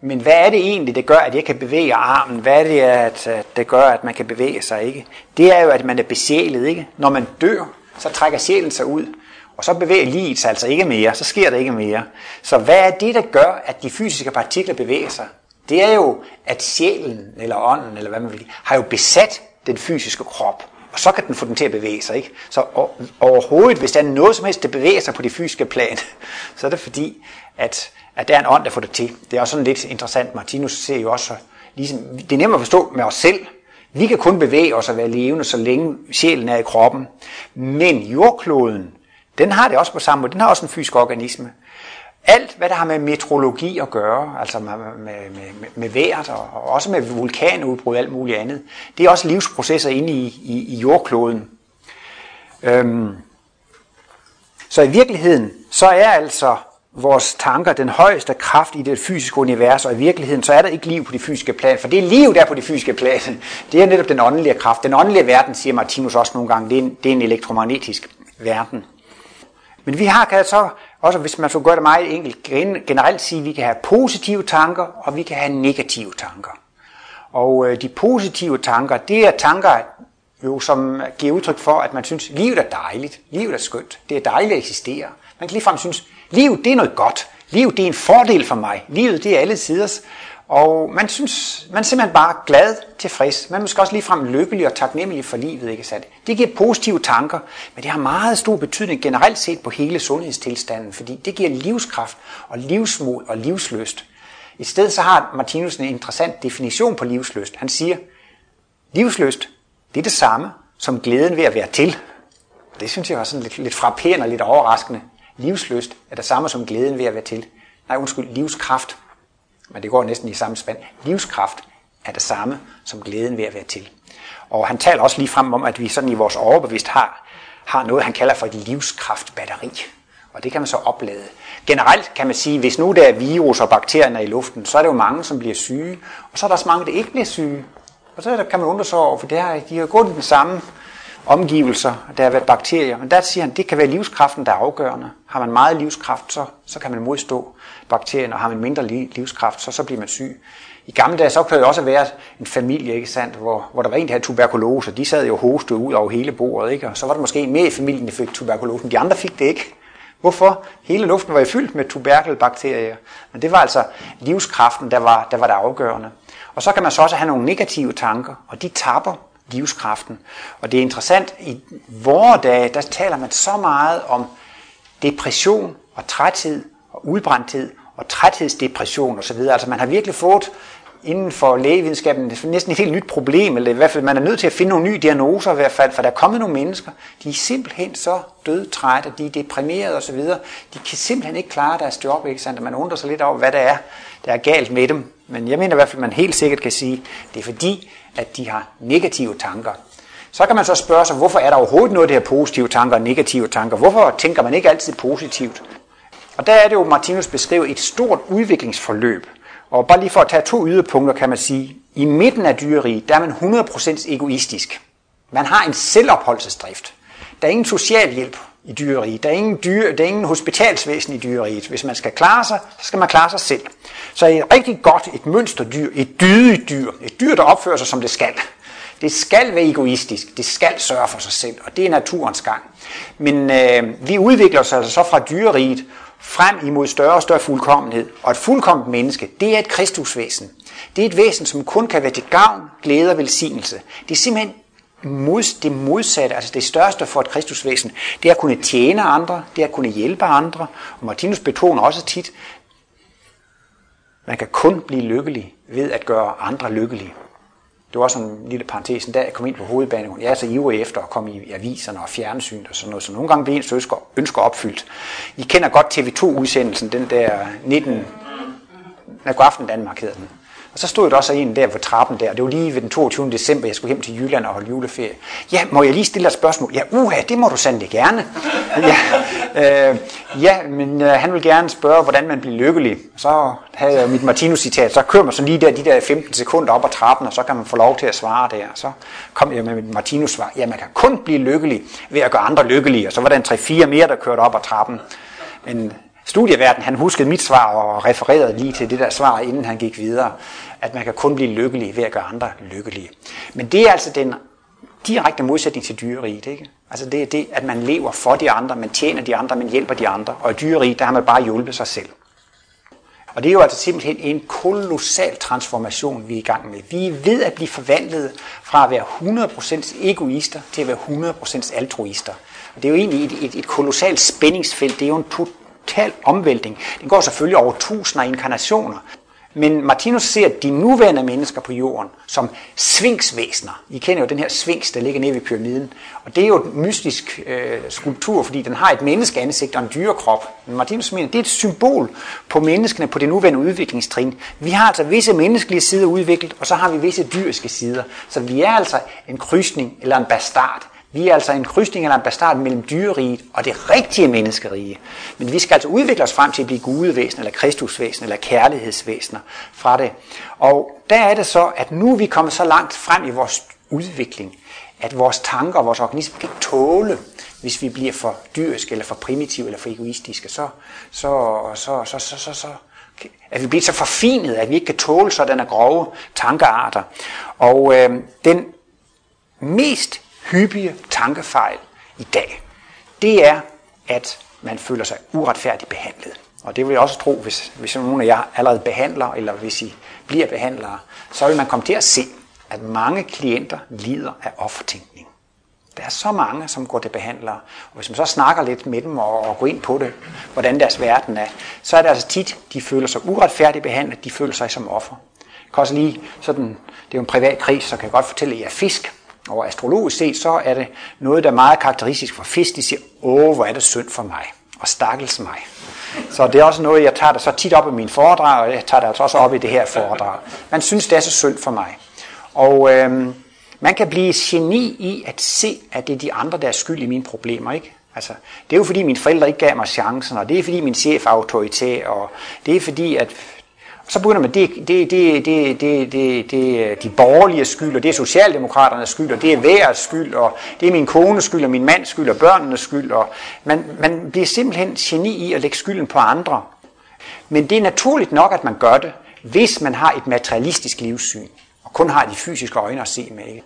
Men hvad er det egentlig, det gør, at jeg kan bevæge armen? Hvad er det, at, det gør, at man kan bevæge sig? ikke? Det er jo, at man er besjælet. Ikke? Når man dør, så trækker sjælen sig ud. Og så bevæger livet sig altså ikke mere, så sker der ikke mere. Så hvad er det, der gør, at de fysiske partikler bevæger sig? Det er jo, at sjælen, eller ånden, eller hvad man vil har jo besat den fysiske krop. Og så kan den få den til at bevæge sig. Ikke? Så overhovedet, hvis der er noget som helst, der bevæger sig på det fysiske plan, så er det fordi, at, at der er en ånd, der får det til. Det er også sådan lidt interessant. Martinus ser jo også, ligesom, det er nemt at forstå med os selv. Vi kan kun bevæge os og være levende, så længe sjælen er i kroppen. Men jordkloden, den har det også på samme måde. Den har også en fysisk organisme. Alt, hvad der har med meteorologi at gøre, altså med, med, med, med vejret og, og også med vulkanudbrud og alt muligt andet, det er også livsprocesser inde i, i, i jordkloden. Øhm, så i virkeligheden, så er altså vores tanker den højeste kraft i det fysiske univers, og i virkeligheden, så er der ikke liv på det fysiske plan, for det er liv der på det fysiske plan. Det er netop den åndelige kraft. Den åndelige verden, siger Martinus også nogle gange, det er en, det er en elektromagnetisk verden. Men vi har kan så også, hvis man skulle gøre det meget enkelt, generelt sige, at vi kan have positive tanker, og vi kan have negative tanker. Og øh, de positive tanker, det er tanker, jo, som giver udtryk for, at man synes, at livet er dejligt, livet er skønt, det er dejligt at eksistere. Man kan ligefrem synes, at livet det er noget godt, livet det er en fordel for mig, livet det er alle siders, og man synes, man er simpelthen bare glad, tilfreds. Man er måske også ligefrem lykkelig og taknemmelig for livet, ikke sandt? Det giver positive tanker, men det har meget stor betydning generelt set på hele sundhedstilstanden, fordi det giver livskraft og livsmod og livsløst. I stedet så har Martinus en interessant definition på livsløst. Han siger, livsløst, det er det samme som glæden ved at være til. Det synes jeg var sådan lidt, lidt frapperende og lidt overraskende. Livsløst er det samme som glæden ved at være til. Nej, undskyld, livskraft men det går næsten i samme spand. Livskraft er det samme som glæden ved at være til. Og han taler også lige frem om, at vi sådan i vores overbevidst har, har noget, han kalder for et livskraftbatteri. Og det kan man så oplade. Generelt kan man sige, hvis nu der er virus og bakterier i luften, så er det jo mange, som bliver syge. Og så er der også mange, der ikke bliver syge. Og så kan man undre sig over, for det her, de har gået i den samme omgivelser, der har været bakterier. Men der siger han, det kan være livskraften, der er afgørende. Har man meget livskraft, så, så kan man modstå bakterien, og har man mindre livskraft, så, så bliver man syg. I gamle dage, så kunne det også være en familie, ikke sandt, hvor, hvor der var en, der havde tuberkulose. De sad jo hostet ud over hele bordet, ikke? og så var der måske en mere i familien, der fik tuberkulose, de andre fik det ikke. Hvorfor? Hele luften var jo fyldt med tuberkelbakterier. Men det var altså livskraften, der var, der var det afgørende. Og så kan man så også have nogle negative tanker, og de tapper livskraften. Og det er interessant, i vore dage, der taler man så meget om depression og træthed og udbrændthed og træthedsdepression osv. Altså man har virkelig fået inden for lægevidenskaben næsten et helt nyt problem, eller i hvert fald man er nødt til at finde nogle nye diagnoser i hvert fald, for der er kommet nogle mennesker, de er simpelthen så dødtrætte, de er deprimerede osv., de kan simpelthen ikke klare deres job, ikke sandt? man undrer sig lidt over, hvad der er, der er galt med dem. Men jeg mener i hvert fald, man helt sikkert kan sige, det er fordi, at de har negative tanker. Så kan man så spørge sig, hvorfor er der overhovedet noget, det her positive tanker og negative tanker? Hvorfor tænker man ikke altid positivt? Og der er det jo, Martinus beskriver et stort udviklingsforløb. Og bare lige for at tage to yderpunkter, kan man sige, i midten af dyreriet, der er man 100% egoistisk. Man har en selvopholdelsesdrift. Der er ingen socialhjælp i dyreriet. Der er ingen, dyre, der er ingen hospitalsvæsen i dyreriet. Hvis man skal klare sig, så skal man klare sig selv. Så et rigtig godt et mønsterdyr, et dydigt dyr, et dyr, der opfører sig som det skal. Det skal være egoistisk, det skal sørge for sig selv, og det er naturens gang. Men øh, vi udvikler os altså så fra dyreriet frem imod større og større fuldkommenhed. Og et fuldkommet menneske, det er et kristusvæsen. Det er et væsen, som kun kan være til gavn, glæde og velsignelse. Det er simpelthen mod, det modsatte, altså det største for et kristusvæsen, det er at kunne tjene andre, det er at kunne hjælpe andre. Og Martinus betoner også tit, man kan kun blive lykkelig ved at gøre andre lykkelige. Det var sådan en lille parentes, da jeg kom ind på hovedbanen. Jeg er så ivrig efter at komme i aviserne og fjernsyn og sådan noget, så nogle gange bliver ens ønsker, ønsker opfyldt. I kender godt TV2-udsendelsen, den der 19... Nej, God aften Danmark hedder den. Og så stod der også en der på trappen der, det var lige ved den 22. december, jeg skulle hjem til Jylland og holde juleferie. Ja, må jeg lige stille dig et spørgsmål? Ja, uha, det må du sandelig gerne. ja, øh, ja men øh, han vil gerne spørge, hvordan man bliver lykkelig. Så havde jeg mit Martinus-citat, så kører man så lige der de der 15 sekunder op ad trappen, og så kan man få lov til at svare der. Så kom jeg med mit Martinus-svar. Ja, man kan kun blive lykkelig ved at gøre andre lykkelige. Og så var der en 3-4 mere, der kørte op ad trappen. Men studieverden, han huskede mit svar og refererede lige til det der svar, inden han gik videre, at man kan kun blive lykkelig ved at gøre andre lykkelige. Men det er altså den direkte modsætning til dyreriet, ikke? Altså det er det, at man lever for de andre, man tjener de andre, man hjælper de andre, og i dyreriet, der har man bare hjulpet sig selv. Og det er jo altså simpelthen en kolossal transformation, vi er i gang med. Vi er ved at blive forvandlet fra at være 100% egoister til at være 100% altruister. Og det er jo egentlig et, et, et kolossalt spændingsfelt. Det er jo en total omvæltning. Den går selvfølgelig over tusinder af inkarnationer. Men Martinus ser de nuværende mennesker på jorden som svingsvæsener. I kender jo den her svings, der ligger nede ved pyramiden. Og det er jo et mystisk øh, skulptur, fordi den har et menneskeansigt og en dyrekrop. Men Martinus mener, det er et symbol på menneskene på det nuværende udviklingstrin. Vi har altså visse menneskelige sider udviklet, og så har vi visse dyriske sider. Så vi er altså en krydsning eller en bastard. Vi er altså en krydsning eller en bastard mellem dyreriget og det rigtige menneskerige. Men vi skal altså udvikle os frem til at blive gudevæsen, eller kristusvæsen, eller kærlighedsvæsener fra det. Og der er det så, at nu er vi kommet så langt frem i vores udvikling, at vores tanker og vores organisme kan tåle, hvis vi bliver for dyriske, eller for primitive, eller for egoistiske, så, så, så, så, så, så, så at vi bliver så forfinet, at vi ikke kan tåle sådanne grove tankearter. Og øh, den mest hyppige tankefejl i dag, det er, at man føler sig uretfærdigt behandlet. Og det vil jeg også tro, hvis, hvis nogen af jer allerede behandler, eller hvis I bliver behandlere, så vil man komme til at se, at mange klienter lider af offertænkning. Der er så mange, som går til behandlere, og hvis man så snakker lidt med dem og, og går ind på det, hvordan deres verden er, så er det altså tit, de føler sig uretfærdigt behandlet, de føler sig som offer. Jeg kan også lige sådan, det er jo en privat kris, så kan jeg godt fortælle, at jeg er fisk, og astrologisk set, så er det noget, der er meget karakteristisk for fisk. De siger, åh, hvor er det synd for mig, og stakkels mig. Så det er også noget, jeg tager det så tit op i mine foredrag, og jeg tager det altså også op i det her foredrag. Man synes, det er så synd for mig. Og øhm, man kan blive geni i at se, at det er de andre, der er skyld i mine problemer. Ikke? Altså, det er jo fordi mine forældre ikke gav mig chancen, og det er fordi min chef er autoritær, og det er fordi, at så begynder man, det, det, det, det, det, det, det er de borgerlige skyld, og det er Socialdemokraternes skyld, og det er værets skyld, og det er min kones skyld, og min mands skyld, og børnenes skyld. Og man, man bliver simpelthen geni i at lægge skylden på andre. Men det er naturligt nok, at man gør det, hvis man har et materialistisk livssyn, og kun har de fysiske øjne at se med. Ikke?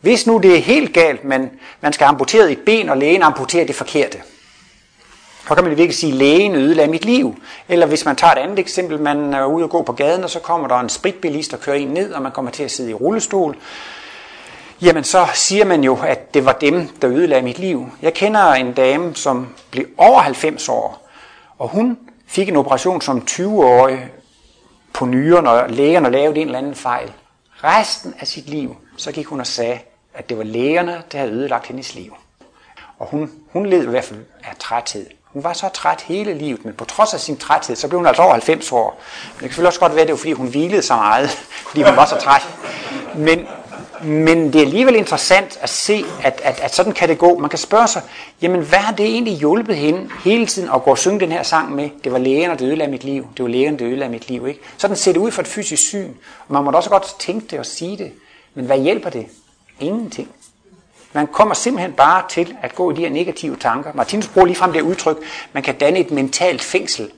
Hvis nu det er helt galt, men man skal amputere et ben, og lægen amputerer det forkerte, så kan man virkelig sige, at lægen ødelagde mit liv. Eller hvis man tager et andet eksempel, man er ude og gå på gaden, og så kommer der en spritbilist og kører en ned, og man kommer til at sidde i rullestol. Jamen så siger man jo, at det var dem, der ødelagde mit liv. Jeg kender en dame, som blev over 90 år, og hun fik en operation som 20-årig på nyren, og lægerne lavede en eller anden fejl. Resten af sit liv, så gik hun og sagde, at det var lægerne, der havde ødelagt hendes liv. Og hun, hun led i hvert fald af træthed. Hun var så træt hele livet, men på trods af sin træthed, så blev hun altså over 90 år. Men det kan selvfølgelig også godt være, at det var fordi hun hvilede så meget, fordi hun var så træt. Men, men det er alligevel interessant at se, at, at, at sådan kan det gå. Man kan spørge sig, jamen hvad har det egentlig hjulpet hende hele tiden at gå og synge den her sang med? Det var lægen, der ødelagde mit liv. Det var lægen, der ødelagde mit liv. Ikke? Sådan ser det ud for et fysisk syn. Og man må da også godt tænke det og sige det. Men hvad hjælper det? Ingenting. Man kommer simpelthen bare til at gå i de her negative tanker. Martinus bruger ligefrem det udtryk, man kan danne et mentalt fængsel.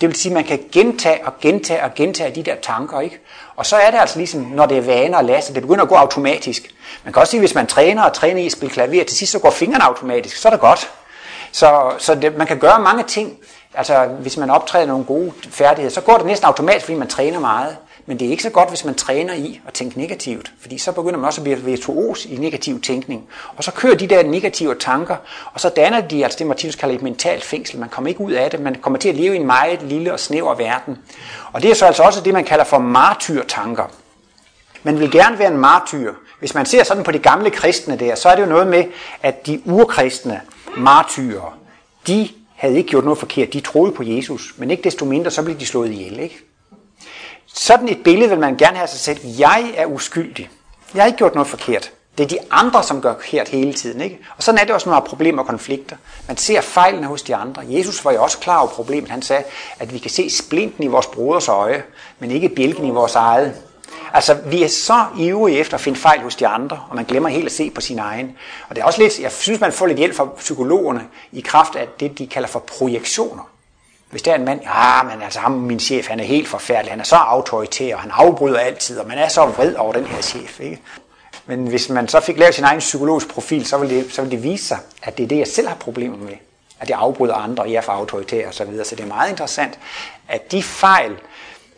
Det vil sige, at man kan gentage og gentage og gentage de der tanker. ikke. Og så er det altså ligesom, når det er vaner og laster, det begynder at gå automatisk. Man kan også sige, at hvis man træner og træner i at spille klaver, til sidst så går fingrene automatisk, så er det godt. Så, så det, man kan gøre mange ting. Altså, hvis man optræder nogle gode færdigheder, så går det næsten automatisk, fordi man træner meget. Men det er ikke så godt, hvis man træner i at tænke negativt, fordi så begynder man også at blive virtuos i negativ tænkning. Og så kører de der negative tanker, og så danner de altså det, Martinus kalder et mentalt fængsel. Man kommer ikke ud af det, man kommer til at leve i en meget lille og snæver verden. Og det er så altså også det, man kalder for martyrtanker. Man vil gerne være en martyr. Hvis man ser sådan på de gamle kristne der, så er det jo noget med, at de urkristne martyrer, de havde ikke gjort noget forkert. De troede på Jesus, men ikke desto mindre, så blev de slået ihjel. Ikke? Sådan et billede vil man gerne have sig selv. Jeg er uskyldig. Jeg har ikke gjort noget forkert. Det er de andre, som gør forkert hele tiden. Ikke? Og sådan er det også, når der er problemer og konflikter. Man ser fejlene hos de andre. Jesus var jo også klar over problemet. Han sagde, at vi kan se splinten i vores broders øje, men ikke bjælken i vores eget. Altså, vi er så ivrige efter at finde fejl hos de andre, og man glemmer helt at se på sin egen. Og det er også lidt, jeg synes, man får lidt hjælp fra psykologerne i kraft af det, de kalder for projektioner. Hvis der er en mand, ja, men altså ham, min chef, han er helt forfærdelig, han er så autoritær, og han afbryder altid, og man er så vred over den her chef. Ikke? Men hvis man så fik lavet sin egen psykologisk profil, så ville, det, så ville det vise sig, at det er det, jeg selv har problemer med. At jeg afbryder andre, og jeg er for autoritær osv. Så, videre. så det er meget interessant, at de fejl,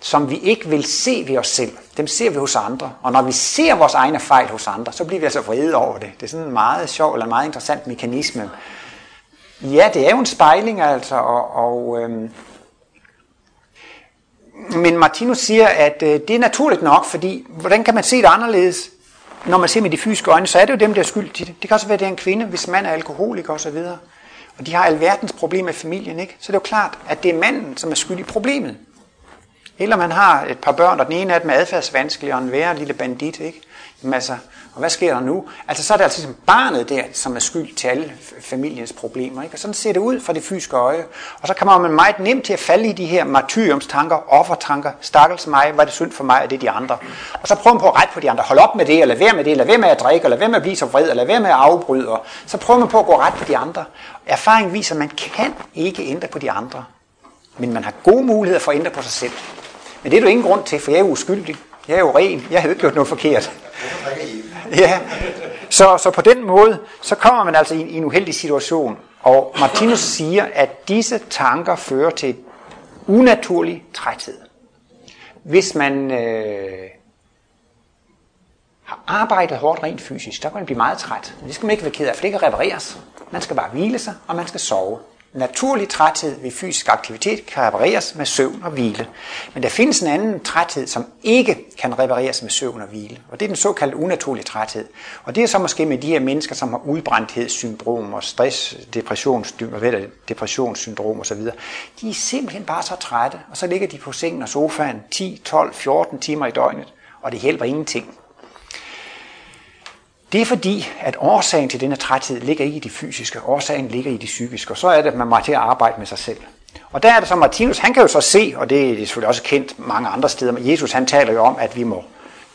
som vi ikke vil se ved os selv, dem ser vi hos andre. Og når vi ser vores egne fejl hos andre, så bliver vi altså vrede over det. Det er sådan en meget sjov eller en meget interessant mekanisme, Ja, det er jo en spejling altså, og, og øhm, men Martinus siger, at øh, det er naturligt nok, fordi hvordan kan man se det anderledes? Når man ser med de fysiske øjne, så er det jo dem, der er skyld til det. Det kan også være, at det er en kvinde, hvis mand er alkoholiker osv. Og de har alverdens problemer i familien, ikke? Så det er jo klart, at det er manden, som er skyld i problemet. Eller man har et par børn, og den ene af dem er adfærdsvanskelig, og en værre lille bandit, ikke? Masser. og hvad sker der nu? Altså så er det altså ligesom barnet der, som er skyld til alle familiens problemer. Ikke? Og sådan ser det ud fra det fysiske øje. Og så kommer man meget nemt til at falde i de her martyriumstanker, offertanker. Stakkels mig, var det synd for mig, og det er de andre. Og så prøver man på at rette på de andre. Hold op med det, eller vær med det, eller vær med at drikke, eller vær med at blive så vred, eller vær med at afbryde. Og så prøver man på at gå ret på de andre. Erfaringen viser, at man kan ikke ændre på de andre. Men man har gode muligheder for at ændre på sig selv. Men det er du ingen grund til, for jeg er uskyldig. Jeg er jo ren. Jeg har ikke gjort noget forkert. Ja, så, så på den måde, så kommer man altså i, i en uheldig situation. Og Martinus siger, at disse tanker fører til unaturlig træthed. Hvis man øh, har arbejdet hårdt rent fysisk, så kan man blive meget træt. Men det skal man ikke være ked af, for det kan repareres. Man skal bare hvile sig, og man skal sove naturlig træthed ved fysisk aktivitet kan repareres med søvn og hvile. Men der findes en anden træthed, som ikke kan repareres med søvn og hvile. Og det er den såkaldte unaturlige træthed. Og det er så måske med de her mennesker, som har udbrændthedssyndrom og stress, depressionssyndrom osv. De er simpelthen bare så trætte, og så ligger de på sengen og sofaen 10, 12, 14 timer i døgnet, og det hjælper ingenting. Det er fordi, at årsagen til denne træthed ligger ikke i det fysiske, årsagen ligger i det psykiske, og så er det, at man må til at arbejde med sig selv. Og der er det så Martinus, han kan jo så se, og det er selvfølgelig også kendt mange andre steder, men Jesus han taler jo om, at vi må,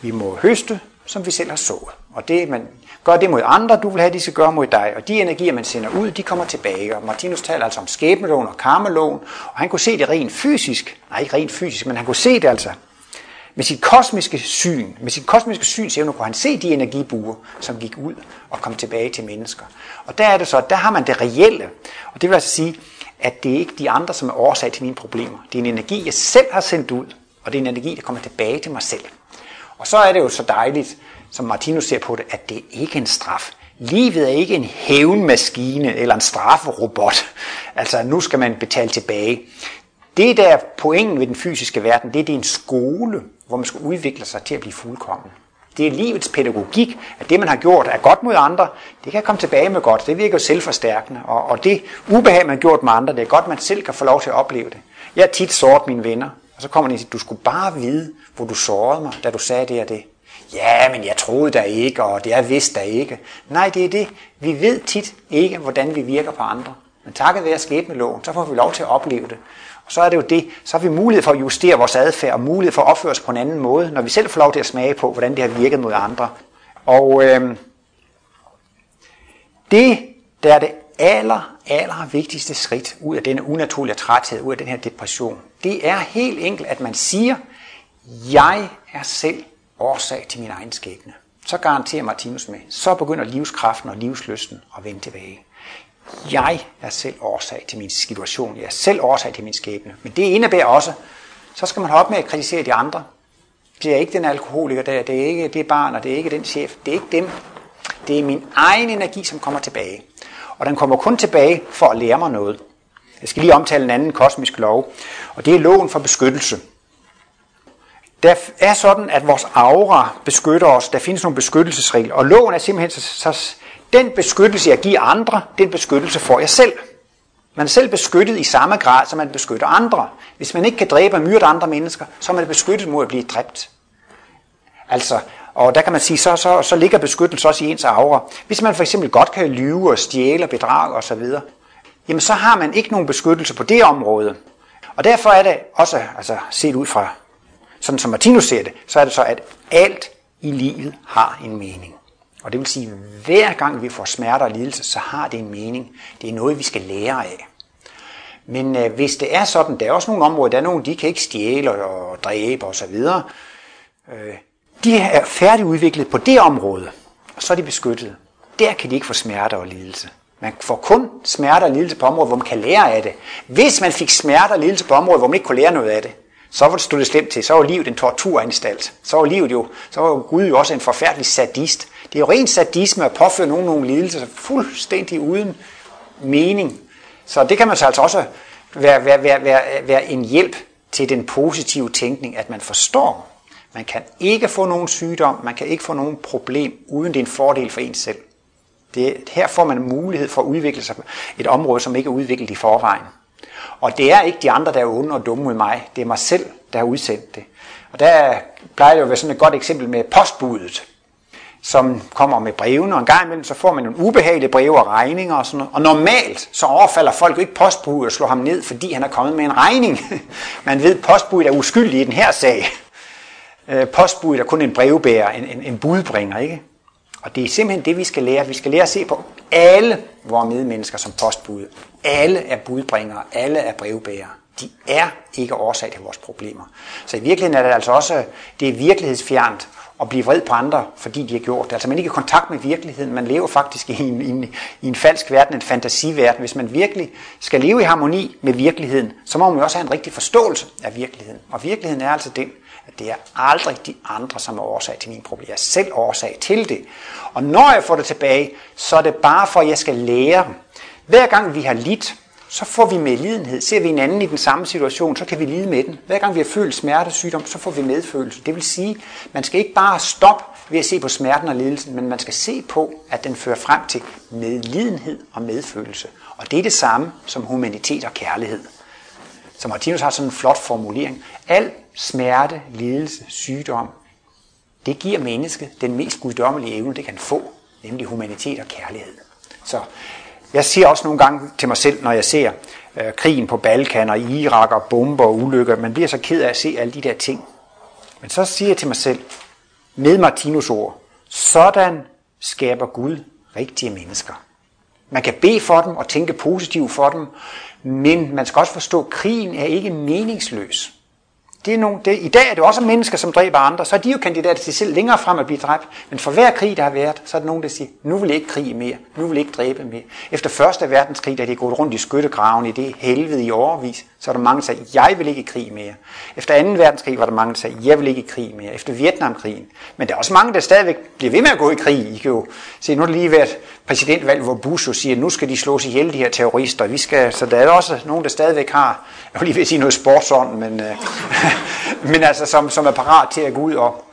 vi må høste, som vi selv har sået. Og det, man gør det mod andre, du vil have, de skal gøre mod dig. Og de energier, man sender ud, de kommer tilbage. Og Martinus taler altså om skæbneloven og karmeloven, og han kunne se det rent fysisk. Nej, ikke rent fysisk, men han kunne se det altså med sit kosmiske syn, med sit kosmiske synsevne kunne han se de energibuer, som gik ud og kom tilbage til mennesker. Og der er det så, der har man det reelle. Og det vil altså sige, at det er ikke de andre, som er årsag til mine problemer. Det er en energi, jeg selv har sendt ud, og det er en energi, der kommer tilbage til mig selv. Og så er det jo så dejligt, som Martinus ser på det, at det ikke er en straf. Livet er ikke en hævnmaskine eller en strafferobot. Altså, nu skal man betale tilbage. Det der pointen ved den fysiske verden, det er, det er en skole, hvor man skal udvikle sig til at blive fuldkommen. Det er livets pædagogik, at det man har gjort er godt mod andre, det kan komme tilbage med godt. Det virker jo selvforstærkende. Og, og det ubehag, man har gjort med andre, det er godt, man selv kan få lov til at opleve det. Jeg er tit såret mine venner, og så kommer de og siger, du skulle bare vide, hvor du sårede mig, da du sagde det og det. Ja, men jeg troede der ikke, og det er vist der ikke. Nej, det er det. Vi ved tit ikke, hvordan vi virker på andre. Men takket være skæbneloven, så får vi lov til at opleve det så er det jo det, så har vi mulighed for at justere vores adfærd, og mulighed for at opføre os på en anden måde, når vi selv får lov til at smage på, hvordan det har virket mod andre. Og øh, det, der er det aller, aller vigtigste skridt ud af denne unaturlige træthed, ud af den her depression, det er helt enkelt, at man siger, jeg er selv årsag til min egen skæbne. Så garanterer Martinus med, så begynder livskraften og livsløsten at vende tilbage. Jeg er selv årsag til min situation. Jeg er selv årsag til min skæbne. Men det indebærer også, så skal man holde op med at kritisere de andre. Det er ikke den alkoholiker der, det er ikke det barn, og det er ikke den chef. Det er ikke dem. Det er min egen energi, som kommer tilbage. Og den kommer kun tilbage for at lære mig noget. Jeg skal lige omtale en anden kosmisk lov, og det er loven for beskyttelse. Der er sådan, at vores aura beskytter os. Der findes nogle beskyttelsesregler, og loven er simpelthen så, så den beskyttelse, jeg giver andre, den beskyttelse får jeg selv. Man er selv beskyttet i samme grad, som man beskytter andre. Hvis man ikke kan dræbe og myrde andre mennesker, så er man beskyttet mod at blive dræbt. Altså, og der kan man sige, så, så, så ligger beskyttelse også i ens aura. Hvis man for eksempel godt kan lyve og stjæle og bedrage osv., jamen så har man ikke nogen beskyttelse på det område. Og derfor er det også, altså set ud fra, sådan som Martinus ser det, så er det så, at alt i livet har en mening. Og det vil sige, at hver gang vi får smerter og lidelse, så har det en mening. Det er noget, vi skal lære af. Men øh, hvis det er sådan, der er også nogle områder, der er nogle, de kan ikke stjæle og dræbe osv. Øh, de er færdigudviklet på det område, og så er de beskyttet. Der kan de ikke få smerter og lidelse. Man får kun smerter og lidelse på områder, hvor man kan lære af det. Hvis man fik smerter og lidelse på områder, hvor man ikke kunne lære noget af det, så var det stået slemt til. Så var livet en torturanstalt. Så var livet jo, så var Gud jo også en forfærdelig sadist. Det er jo ren sadisme at påføre nogen nogle lidelser fuldstændig uden mening. Så det kan man så altså også være, være, være, være, være en hjælp til den positive tænkning, at man forstår, man kan ikke få nogen sygdom, man kan ikke få nogen problem, uden det er en fordel for en selv. Det, her får man mulighed for at udvikle sig på et område, som ikke er udviklet i forvejen. Og det er ikke de andre, der er onde og dumme mod mig. Det er mig selv, der har udsendt det. Og der plejer det jo at være sådan et godt eksempel med postbuddet som kommer med brevene, og en gang imellem så får man nogle ubehagelige breve og regninger og sådan noget. Og normalt så overfalder folk jo ikke postbuddet og slår ham ned, fordi han er kommet med en regning. Man ved, at postbuddet er uskyldig i den her sag. Øh, postbuddet er kun en brevbærer, en, en, en budbringer, ikke? Og det er simpelthen det, vi skal lære. Vi skal lære at se på alle vores medmennesker som postbud. Alle er budbringere, alle er brevbærere. De er ikke årsag til vores problemer. Så i virkeligheden er det altså også, det er virkelighedsfjernt at blive vred på andre, fordi de har gjort det. Altså man er ikke i kontakt med virkeligheden, man lever faktisk i en, i en, i en falsk verden, en fantasiverden. Hvis man virkelig skal leve i harmoni med virkeligheden, så må man jo også have en rigtig forståelse af virkeligheden. Og virkeligheden er altså den, at det er aldrig de andre, som er årsag til mine problemer. Jeg er selv årsag til det. Og når jeg får det tilbage, så er det bare for, at jeg skal lære. Hver gang vi har lidt, så får vi medlidenhed. Ser vi en anden i den samme situation, så kan vi lide med den. Hver gang vi har følt smerte og sygdom, så får vi medfølelse. Det vil sige, man skal ikke bare stoppe ved at se på smerten og lidelsen, men man skal se på, at den fører frem til medlidenhed og medfølelse. Og det er det samme som humanitet og kærlighed. Så Martinus har sådan en flot formulering. Al smerte, lidelse, sygdom, det giver mennesket den mest guddommelige evne, det kan få, nemlig humanitet og kærlighed. Så jeg siger også nogle gange til mig selv, når jeg ser øh, krigen på Balkan og Irak og bomber og ulykker, man bliver så ked af at se alle de der ting. Men så siger jeg til mig selv, med Martinus ord, sådan skaber Gud rigtige mennesker. Man kan bede for dem og tænke positivt for dem, men man skal også forstå, at krigen er ikke meningsløs. Det er nogle, det, I dag er det også mennesker, som dræber andre, så er de jo kandidater til selv længere frem at blive dræbt. Men for hver krig, der har været, så er der nogen, der siger, nu vil jeg ikke krige mere, nu vil jeg ikke dræbe mere. Efter første verdenskrig, da de er gået rundt i skyttegraven i det helvede i overvis, så er der mange, der sagde, jeg vil ikke krige mere. Efter anden verdenskrig var der mange, der sagde, jeg vil ikke krige mere. Efter Vietnamkrigen. Men der er også mange, der stadigvæk bliver ved med at gå i krig. I kan jo se, nu har der lige været præsidentvalg, hvor Bush jo siger, nu skal de slås ihjel, de her terrorister. Vi skal, så der er også nogen, der stadigvæk har, jeg vil lige ved at sige noget sportsånd, men, øh, men altså, som, som er parat til at gå ud og,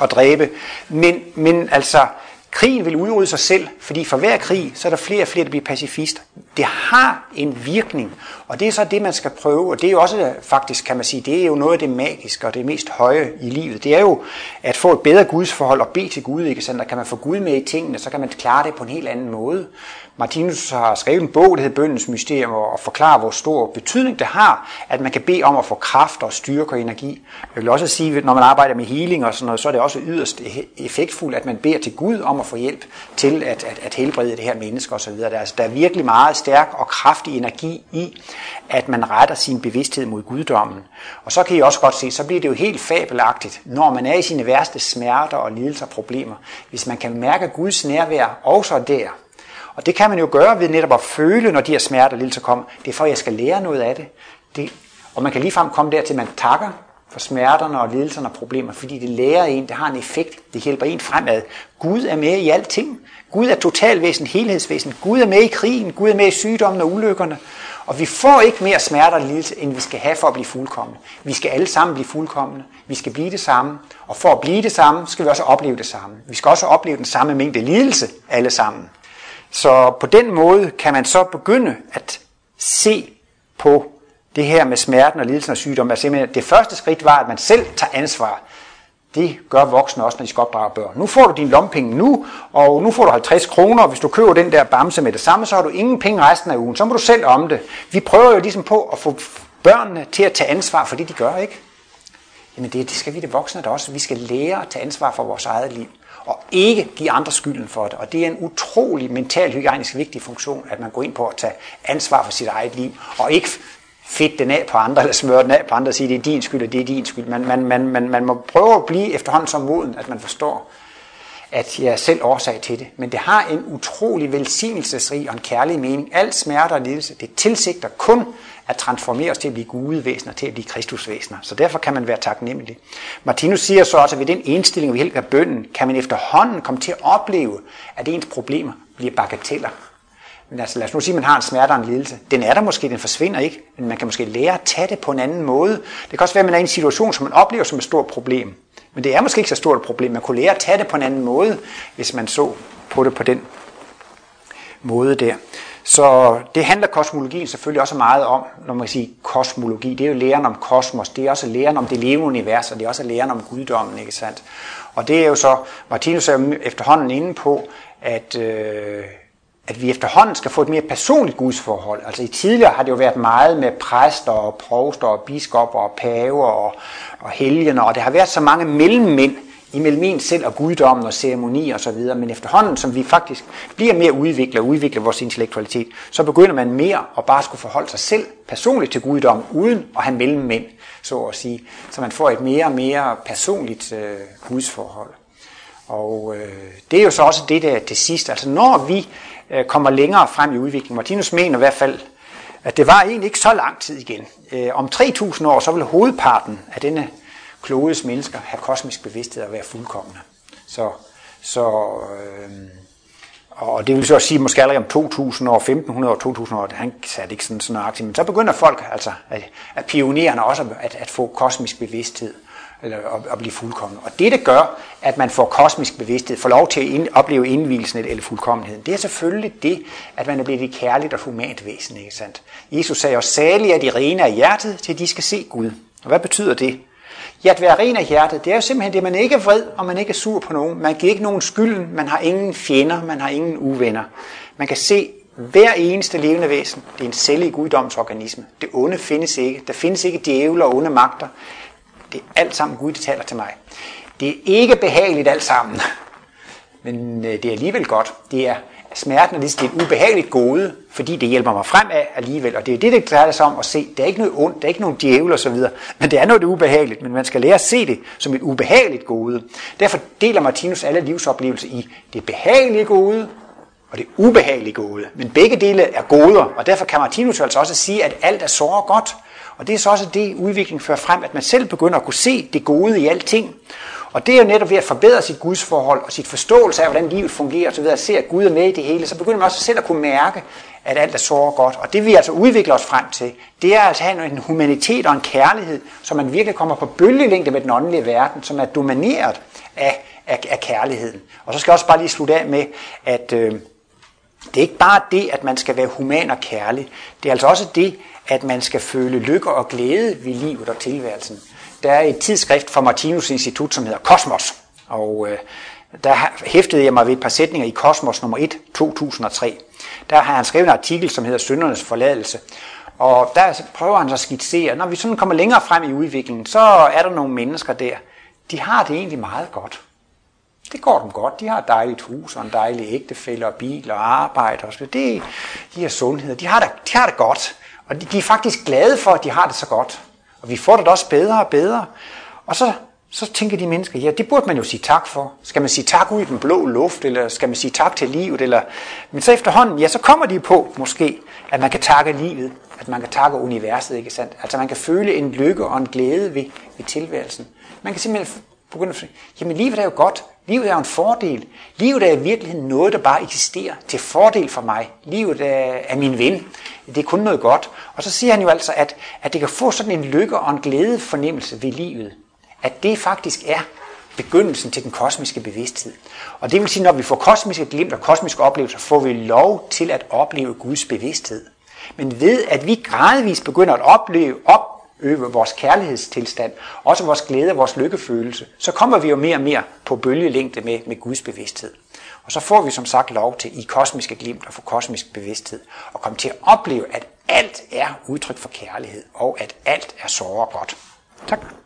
og dræbe. Men, men altså, krigen vil udrydde sig selv, fordi for hver krig, så er der flere og flere, der bliver pacifister. Det har en virkning, og det er så det, man skal prøve, og det er jo også faktisk, kan man sige, det er jo noget af det magiske og det mest høje i livet. Det er jo at få et bedre gudsforhold og bede til Gud, ikke sandt? Der kan man få Gud med i tingene, så kan man klare det på en helt anden måde. Martinus har skrevet en bog, der hedder Bøndens Mysterium, og forklarer, hvor stor betydning det har, at man kan bede om at få kraft og styrke og energi. Jeg vil også sige, at når man arbejder med healing og sådan noget, så er det også yderst effektfuldt, at man beder til Gud om at få hjælp til at, at, at helbrede det her menneske osv. Der, altså, der er virkelig meget stærk og kraftig energi i, at man retter sin bevidsthed mod guddommen. Og så kan I også godt se, så bliver det jo helt fabelagtigt, når man er i sine værste smerter og lidelser og problemer. Hvis man kan mærke Guds nærvær også der, og det kan man jo gøre ved netop at føle, når de her smerter lige så kommer. Det er for, at jeg skal lære noget af det. det og man kan ligefrem komme dertil, at man takker for smerterne og lidelserne og problemer, fordi det lærer en, det har en effekt, det hjælper en fremad. Gud er med i alting. Gud er totalvæsen, helhedsvæsen. Gud er med i krigen, Gud er med i sygdommen og ulykkerne. Og vi får ikke mere smerter og lidelse, end vi skal have for at blive fuldkommende. Vi skal alle sammen blive fuldkommende. Vi skal blive det samme. Og for at blive det samme, skal vi også opleve det samme. Vi skal også opleve den samme mængde lidelse alle sammen. Så på den måde kan man så begynde at se på det her med smerten og lidelsen og sygdom. Altså det første skridt var, at man selv tager ansvar. Det gør voksne også, når de skal opdrage børn. Nu får du din lompenge nu, og nu får du 50 kroner, og hvis du køber den der bamse med det samme, så har du ingen penge resten af ugen. Så må du selv om det. Vi prøver jo ligesom på at få børnene til at tage ansvar for det, de gør, ikke? Jamen det, det skal vi det voksne der også. Vi skal lære at tage ansvar for vores eget liv og ikke give andre skylden for det. Og det er en utrolig mental hygiejnisk vigtig funktion, at man går ind på at tage ansvar for sit eget liv, og ikke fedt den af på andre, eller smøre den af på andre og sige, det er din skyld, og det er din skyld. Man, man, man, man, man må prøve at blive efterhånden som moden, at man forstår, at jeg er selv årsag til det. Men det har en utrolig velsignelsesrig og en kærlig mening. Al smerte og lidelse, det tilsigter kun at transformere os til at blive gudevæsener, til at blive kristusvæsener. Så derfor kan man være taknemmelig. Martinus siger så også, at ved den indstilling vi helt af bønden, kan man efterhånden komme til at opleve, at ens problemer bliver bagateller. Men altså, lad os nu sige, at man har en smerte og en lidelse. Den er der måske, den forsvinder ikke, men man kan måske lære at tage det på en anden måde. Det kan også være, at man er i en situation, som man oplever som et stort problem. Men det er måske ikke så stort et problem. Man kunne lære at tage det på en anden måde, hvis man så på det på den måde der. Så det handler kosmologien selvfølgelig også meget om, når man siger kosmologi. Det er jo læren om kosmos, det er også læren om det levende univers, og det er også læren om guddommen, ikke sandt? Og det er jo så, Martinus er efterhånden inde på, at, øh, at vi efterhånden skal få et mere personligt gudsforhold. Altså i tidligere har det jo været meget med præster og provster og biskopper og paver og, og helgener, og det har været så mange mellemmænd, imellem en selv og guddommen og ceremoni og så videre, men efterhånden, som vi faktisk bliver mere udviklet og udvikler vores intellektualitet, så begynder man mere at bare skulle forholde sig selv personligt til guddommen, uden at have mellemmænd, så at sige. Så man får et mere og mere personligt øh, gudsforhold. Og øh, det er jo så også det der til sidst, altså når vi øh, kommer længere frem i udviklingen, Martinus mener i hvert fald, at det var egentlig ikke så lang tid igen. Øh, om 3000 år, så vil hovedparten af denne klodes mennesker have kosmisk bevidsthed og være fuldkommende. Så, så øh, Og det vil så sige måske allerede om 2000 år, 1500 år, 2000 år, han satte ikke sådan, sådan aktivt, men så begynder folk, altså at, at pionererne også at, at få kosmisk bevidsthed eller at, at blive fuldkommen. Og det, det gør, at man får kosmisk bevidsthed, får lov til at ind, opleve indvielsen eller fuldkommenheden, det er selvfølgelig det, at man er blevet et kærligt og humant væsen. Ikke sandt? Jesus sagde også, salige er de rene af hjertet, til de skal se Gud. Og hvad betyder det? Ja, at være ren af hjertet, det er jo simpelthen det, man ikke er vred, og man ikke er sur på nogen. Man giver ikke nogen skylden, man har ingen fjender, man har ingen uvenner. Man kan se hver eneste levende væsen, det er en celle i guddomsorganisme. Det onde findes ikke. Der findes ikke djævler og onde magter. Det er alt sammen Gud, der taler til mig. Det er ikke behageligt alt sammen, men øh, det er alligevel godt. Det er smerten er lidt et ubehageligt gode, fordi det hjælper mig fremad alligevel. Og det er det, det drejer sig om at se. Der er ikke noget ondt, der er ikke nogen djævel og så videre, men det er noget ubehageligt. Men man skal lære at se det som et ubehageligt gode. Derfor deler Martinus alle livsoplevelser i det behagelige gode og det ubehagelige gode. Men begge dele er goder, og derfor kan Martinus altså også sige, at alt er så godt. Og det er så også det, udvikling fører frem, at man selv begynder at kunne se det gode i alting. Og det er jo netop ved at forbedre sit gudsforhold og sit forståelse af, hvordan livet fungerer osv., at se, at Gud er med i det hele, så begynder man også selv at kunne mærke, at alt er så godt. Og det vi altså udvikler os frem til, det er altså at have en humanitet og en kærlighed, så man virkelig kommer på bølgelængde med den åndelige verden, som er domineret af, af, af kærligheden. Og så skal jeg også bare lige slutte af med, at øh, det er ikke bare det, at man skal være human og kærlig. Det er altså også det, at man skal føle lykke og glæde ved livet og tilværelsen. Der er et tidsskrift fra Martinus Institut, som hedder Kosmos, og øh, der hæftede jeg mig ved et par sætninger i Kosmos nummer 1, 2003. Der har han skrevet en artikel, som hedder Søndernes forladelse, og der prøver han så at skitsere, når vi sådan kommer længere frem i udviklingen, så er der nogle mennesker der, de har det egentlig meget godt. Det går dem godt. De har et dejligt hus og en dejlig ægtefælle og bil og arbejde og så det, De har sundhed. De har, det, de har det godt. Og de, de er faktisk glade for, at de har det så godt. Og vi får det også bedre og bedre. Og så, så tænker de mennesker, ja, det burde man jo sige tak for. Skal man sige tak ud i den blå luft, eller skal man sige tak til livet? Eller... Men så efterhånden, ja, så kommer de på måske, at man kan takke livet, at man kan takke universet, ikke sandt? Altså man kan føle en lykke og en glæde ved, ved tilværelsen. Man kan simpelthen begynder at sige, jamen livet er jo godt, livet er jo en fordel. Livet er i virkeligheden noget, der bare eksisterer til fordel for mig. Livet er, er min ven. Det er kun noget godt. Og så siger han jo altså, at, at det kan få sådan en lykke og en glæde fornemmelse ved livet. At det faktisk er begyndelsen til den kosmiske bevidsthed. Og det vil sige, når vi får kosmiske glimt og kosmiske oplevelser, får vi lov til at opleve Guds bevidsthed. Men ved at vi gradvist begynder at opleve, op, øge vores kærlighedstilstand, også vores glæde og vores lykkefølelse, så kommer vi jo mere og mere på bølgelængde med, med Guds bevidsthed. Og så får vi som sagt lov til i kosmiske glimt at få kosmisk bevidsthed og komme til at opleve, at alt er udtryk for kærlighed, og at alt er såre godt. Tak.